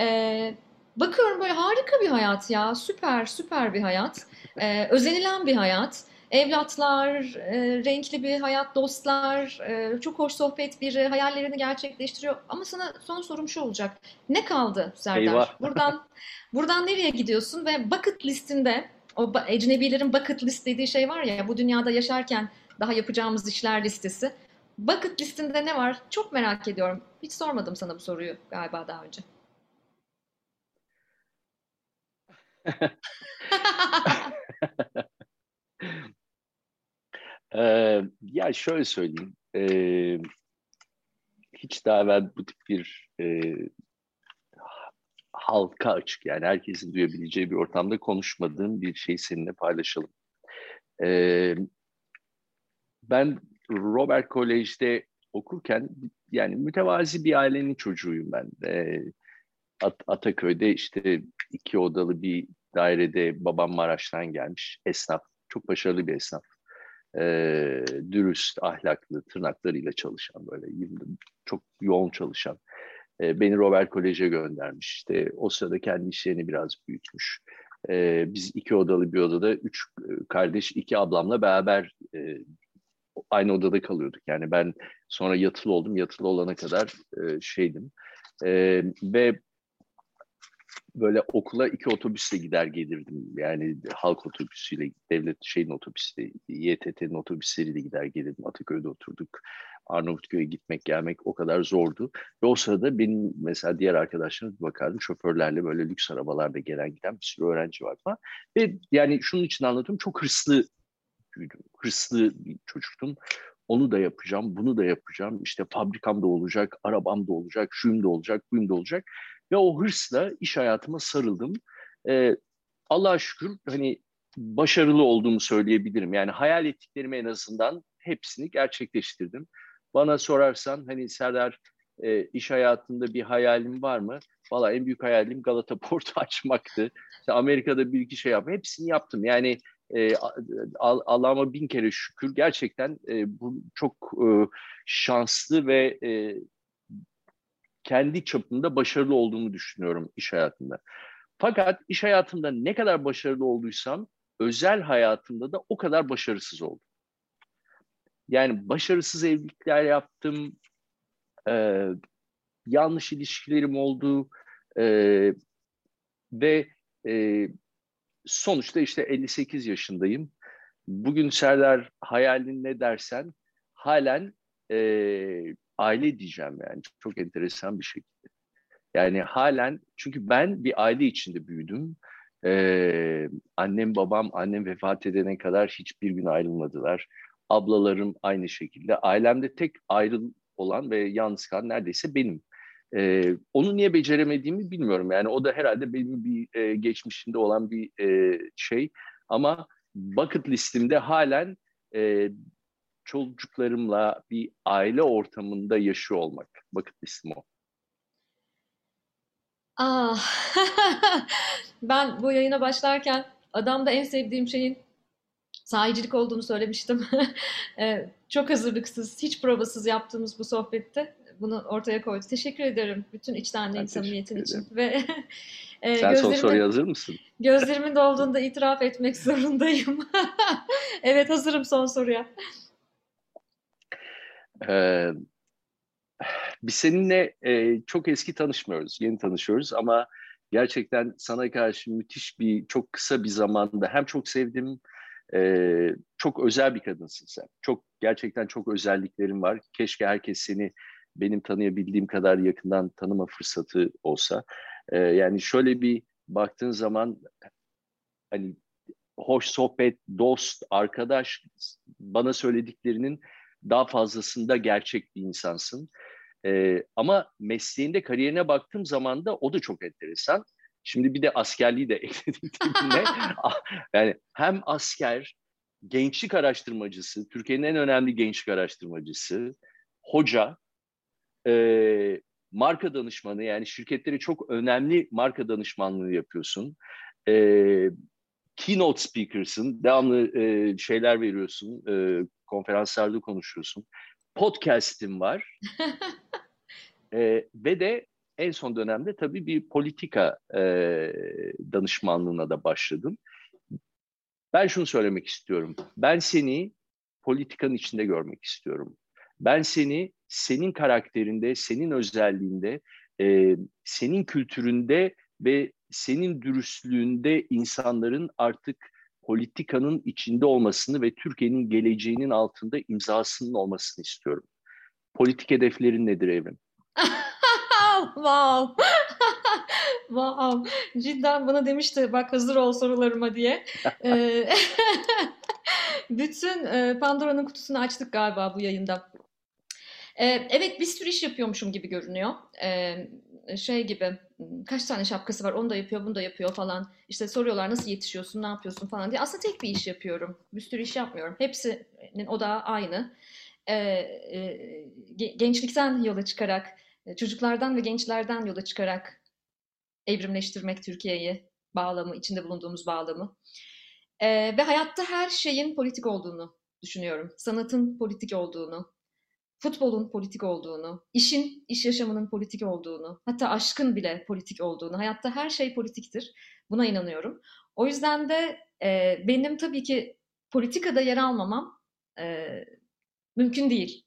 E, bakıyorum böyle harika bir hayat ya. Süper, süper bir hayat. E, özenilen bir hayat. Evlatlar, e, renkli bir hayat, dostlar, e, çok hoş sohbet biri, hayallerini gerçekleştiriyor. Ama sana son sorum şu olacak. Ne kaldı Serdar? Eyvah. Buradan buradan nereye gidiyorsun ve bucket listinde o ecnebilerin bucket list dediği şey var ya bu dünyada yaşarken daha yapacağımız işler listesi. Bucket listinde ne var? Çok merak ediyorum. Hiç sormadım sana bu soruyu galiba daha önce. ee, ya şöyle söyleyeyim. Ee, hiç daha evvel bu tip bir e, halka açık yani herkesin duyabileceği bir ortamda konuşmadığım bir şey seninle paylaşalım. Ee, ben Robert College'de okurken yani mütevazi bir ailenin çocuğuyum ben. Ee, At Ataköy'de işte iki odalı bir dairede babam Maraş'tan gelmiş. Esnaf, çok başarılı bir esnaf. Ee, dürüst, ahlaklı, tırnaklarıyla çalışan böyle çok yoğun çalışan. Ee, beni Robert Kolej'e göndermiş. İşte o sırada kendi işlerini biraz büyütmüş. Ee, biz iki odalı bir odada üç e, kardeş, iki ablamla beraber e, aynı odada kalıyorduk. Yani ben sonra yatılı oldum. Yatılı olana kadar e, şeydim. E, ve böyle okula iki otobüsle gider gelirdim. Yani halk otobüsüyle, devlet şeyin otobüsüyle, YTT'nin otobüsleriyle gider gelirdim. Ataköy'de oturduk. Arnavutköy'e gitmek gelmek o kadar zordu. Ve o sırada benim mesela diğer arkadaşlarım bakardım şoförlerle böyle lüks arabalarda gelen giden bir sürü öğrenci var falan. Ve yani şunun için anlatıyorum çok hırslı. Hırslı bir çocuktum. Onu da yapacağım, bunu da yapacağım. İşte fabrikam da olacak, arabam da olacak, şuyum da olacak, buyum da olacak. Ve o hırsla iş hayatıma sarıldım. Ee, Allah'a şükür hani başarılı olduğumu söyleyebilirim. Yani hayal ettiklerimi en azından hepsini gerçekleştirdim. Bana sorarsan hani Serdar e, iş hayatında bir hayalim var mı? Valla en büyük hayalim Galata Port'u açmaktı. İşte Amerika'da bir iki şey yaptım. Hepsini yaptım. Yani e, Allah'ıma bin kere şükür. Gerçekten e, bu çok e, şanslı ve e, kendi çapımda başarılı olduğumu düşünüyorum iş hayatında. Fakat iş hayatımda ne kadar başarılı olduysam özel hayatımda da o kadar başarısız oldum. Yani başarısız evlilikler yaptım, e, yanlış ilişkilerim oldu e, ve e, sonuçta işte 58 yaşındayım. Bugün Serdar hayalin ne dersen halen e, aile diyeceğim yani çok enteresan bir şekilde. Yani halen çünkü ben bir aile içinde büyüdüm. Ee, annem babam annem vefat edene kadar hiçbir gün ayrılmadılar. Ablalarım aynı şekilde. Ailemde tek ayrı olan ve yalnız kalan neredeyse benim. Ee, onu niye beceremediğimi bilmiyorum. Yani o da herhalde benim bir e, geçmişinde olan bir e, şey. Ama bucket listimde halen e, çocuklarımla bir aile ortamında yaşıyor olmak. Bucket listim o. Ah, ben bu yayına başlarken adamda en sevdiğim şeyin sahicilik olduğunu söylemiştim. Çok hazırlıksız, hiç provasız yaptığımız bu sohbette bunu ortaya koydu. Teşekkür ederim bütün içtenliğin, samimiyetin için. Ve e, Sen son soruya hazır mısın? Gözlerimin dolduğunda itiraf etmek zorundayım. evet hazırım son soruya. Ee, biz seninle e, çok eski tanışmıyoruz, yeni tanışıyoruz ama gerçekten sana karşı müthiş bir, çok kısa bir zamanda hem çok sevdim, e, çok özel bir kadınsın sen. Çok gerçekten çok özelliklerin var. Keşke herkes seni benim tanıyabildiğim kadar yakından tanıma fırsatı olsa. E, yani şöyle bir baktığın zaman hani hoş sohbet, dost, arkadaş bana söylediklerinin daha fazlasında gerçek bir insansın. E, ama mesleğinde kariyerine baktığım zaman da o da çok enteresan. Şimdi bir de askerliği de ekledim yani hem asker, gençlik araştırmacısı, Türkiye'nin en önemli gençlik araştırmacısı, hoca, e, marka danışmanı yani şirketlere çok önemli marka danışmanlığı yapıyorsun. E, keynote speakers'ın, devamlı e, şeyler veriyorsun, e, konferanslarda konuşuyorsun. Podcast'im var. e, ve de en son dönemde tabii bir politika e, danışmanlığına da başladım. Ben şunu söylemek istiyorum. Ben seni politikanın içinde görmek istiyorum. Ben seni senin karakterinde, senin özelliğinde, e, senin kültüründe ve senin dürüstlüğünde insanların artık politikanın içinde olmasını ve Türkiye'nin geleceğinin altında imzasının olmasını istiyorum. Politik hedeflerin nedir Evrim? wow. wow. Cidden bana demişti bak hazır ol sorularıma diye. Ee, bütün e, Pandora'nın kutusunu açtık galiba bu yayında. Ee, evet bir sürü iş yapıyormuşum gibi görünüyor. Ee, şey gibi kaç tane şapkası var onu da yapıyor bunu da yapıyor falan. İşte soruyorlar nasıl yetişiyorsun ne yapıyorsun falan diye. Aslında tek bir iş yapıyorum. Bir sürü iş yapmıyorum. Hepsinin odağı aynı. Ee, e, gençlikten yola çıkarak, çocuklardan ve gençlerden yola çıkarak evrimleştirmek Türkiye'yi, bağlamı, içinde bulunduğumuz bağlamı. Ee, ve hayatta her şeyin politik olduğunu düşünüyorum. Sanatın politik olduğunu, futbolun politik olduğunu, işin, iş yaşamının politik olduğunu, hatta aşkın bile politik olduğunu, hayatta her şey politiktir. Buna inanıyorum. O yüzden de e, benim tabii ki politikada yer almamam e, mümkün değil.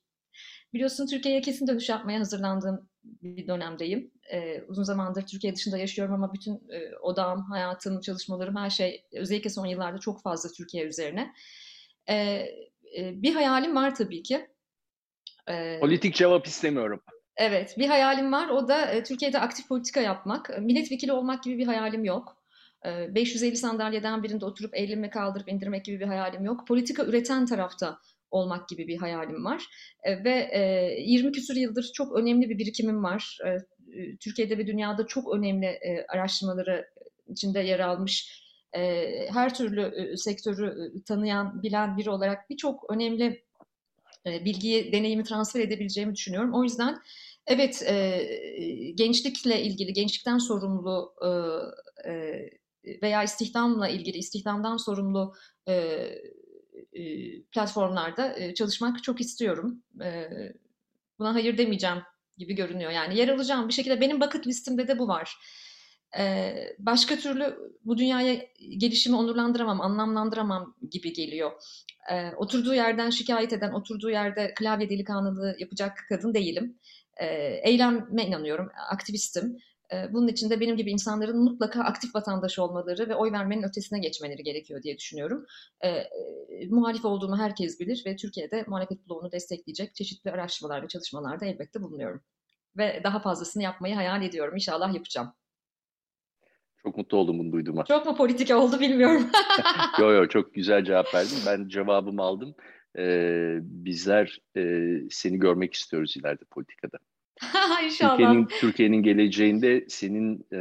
Biliyorsun Türkiye'ye kesin dönüş yapmaya hazırlandığım bir dönemdeyim. E, uzun zamandır Türkiye dışında yaşıyorum ama bütün e, odağım, hayatım, çalışmalarım, her şey özellikle son yıllarda çok fazla Türkiye üzerine. E, e, bir hayalim var tabii ki. Ee, Politik cevap istemiyorum. Evet, bir hayalim var. O da e, Türkiye'de aktif politika yapmak. Milletvekili olmak gibi bir hayalim yok. 550 e, sandalyeden birinde oturup elimi kaldırıp indirmek gibi bir hayalim yok. Politika üreten tarafta olmak gibi bir hayalim var. E, ve 20 küsur yıldır çok önemli bir birikimim var. Türkiye'de ve dünyada çok önemli araştırmaları içinde yer almış her türlü sektörü tanıyan, bilen biri olarak birçok önemli e, bilgiyi, deneyimi transfer edebileceğimi düşünüyorum. O yüzden evet e, gençlikle ilgili, gençlikten sorumlu e, e, veya istihdamla ilgili, istihdamdan sorumlu e, e, platformlarda e, çalışmak çok istiyorum. E, buna hayır demeyeceğim gibi görünüyor. Yani yer alacağım bir şekilde benim bucket listimde de bu var. Başka türlü bu dünyaya gelişimi onurlandıramam, anlamlandıramam gibi geliyor. Oturduğu yerden şikayet eden, oturduğu yerde klavye delikanlılığı yapacak kadın değilim. Eyleme inanıyorum, aktivistim. Bunun için de benim gibi insanların mutlaka aktif vatandaş olmaları ve oy vermenin ötesine geçmeleri gerekiyor diye düşünüyorum. E, muhalif olduğumu herkes bilir ve Türkiye'de muhalefet bloğunu destekleyecek çeşitli araştırmalarda, çalışmalarda elbette bulunuyorum. Ve daha fazlasını yapmayı hayal ediyorum. İnşallah yapacağım. Çok mutlu oldum bunu duyduğuma. Çok mu politik oldu bilmiyorum. yo yo çok güzel cevap verdin. Ben cevabımı aldım. Ee, bizler e, seni görmek istiyoruz ileride politikada. İnşallah. Türkiye'nin Türkiye'nin geleceğinde senin e,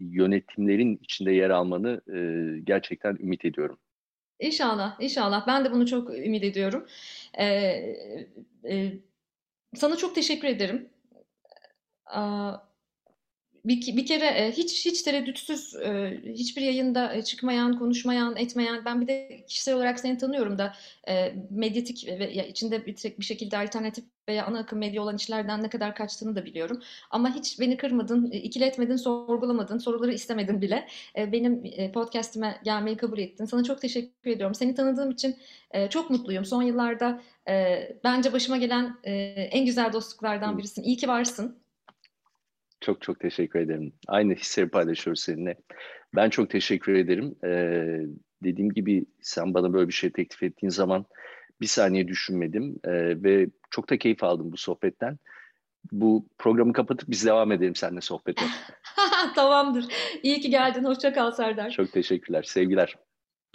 yönetimlerin içinde yer almanı e, gerçekten ümit ediyorum. İnşallah, inşallah. Ben de bunu çok ümit ediyorum. Ee, e, sana çok teşekkür ederim. Aa, bir, bir kere e, hiç hiç tereddütsüz e, hiçbir yayında e, çıkmayan, konuşmayan, etmeyen ben bir de kişisel olarak seni tanıyorum da medyatik ve içinde bir, bir şekilde alternatif veya ana akım medya olan işlerden ne kadar kaçtığını da biliyorum. Ama hiç beni kırmadın, ikiletmedin, sorgulamadın, soruları istemedin bile. Benim podcastime gelmeyi kabul ettin. Sana çok teşekkür ediyorum. Seni tanıdığım için çok mutluyum. Son yıllarda bence başıma gelen en güzel dostluklardan birisin. İyi ki varsın. Çok çok teşekkür ederim. Aynı hisleri paylaşıyoruz seninle. Ben çok teşekkür ederim. Ee, dediğim gibi sen bana böyle bir şey teklif ettiğin zaman bir saniye düşünmedim ee, ve çok da keyif aldım bu sohbetten. Bu programı kapatıp biz devam edelim seninle sohbete. Tamamdır. İyi ki geldin. Hoşça kal Serdar. Çok teşekkürler. Sevgiler.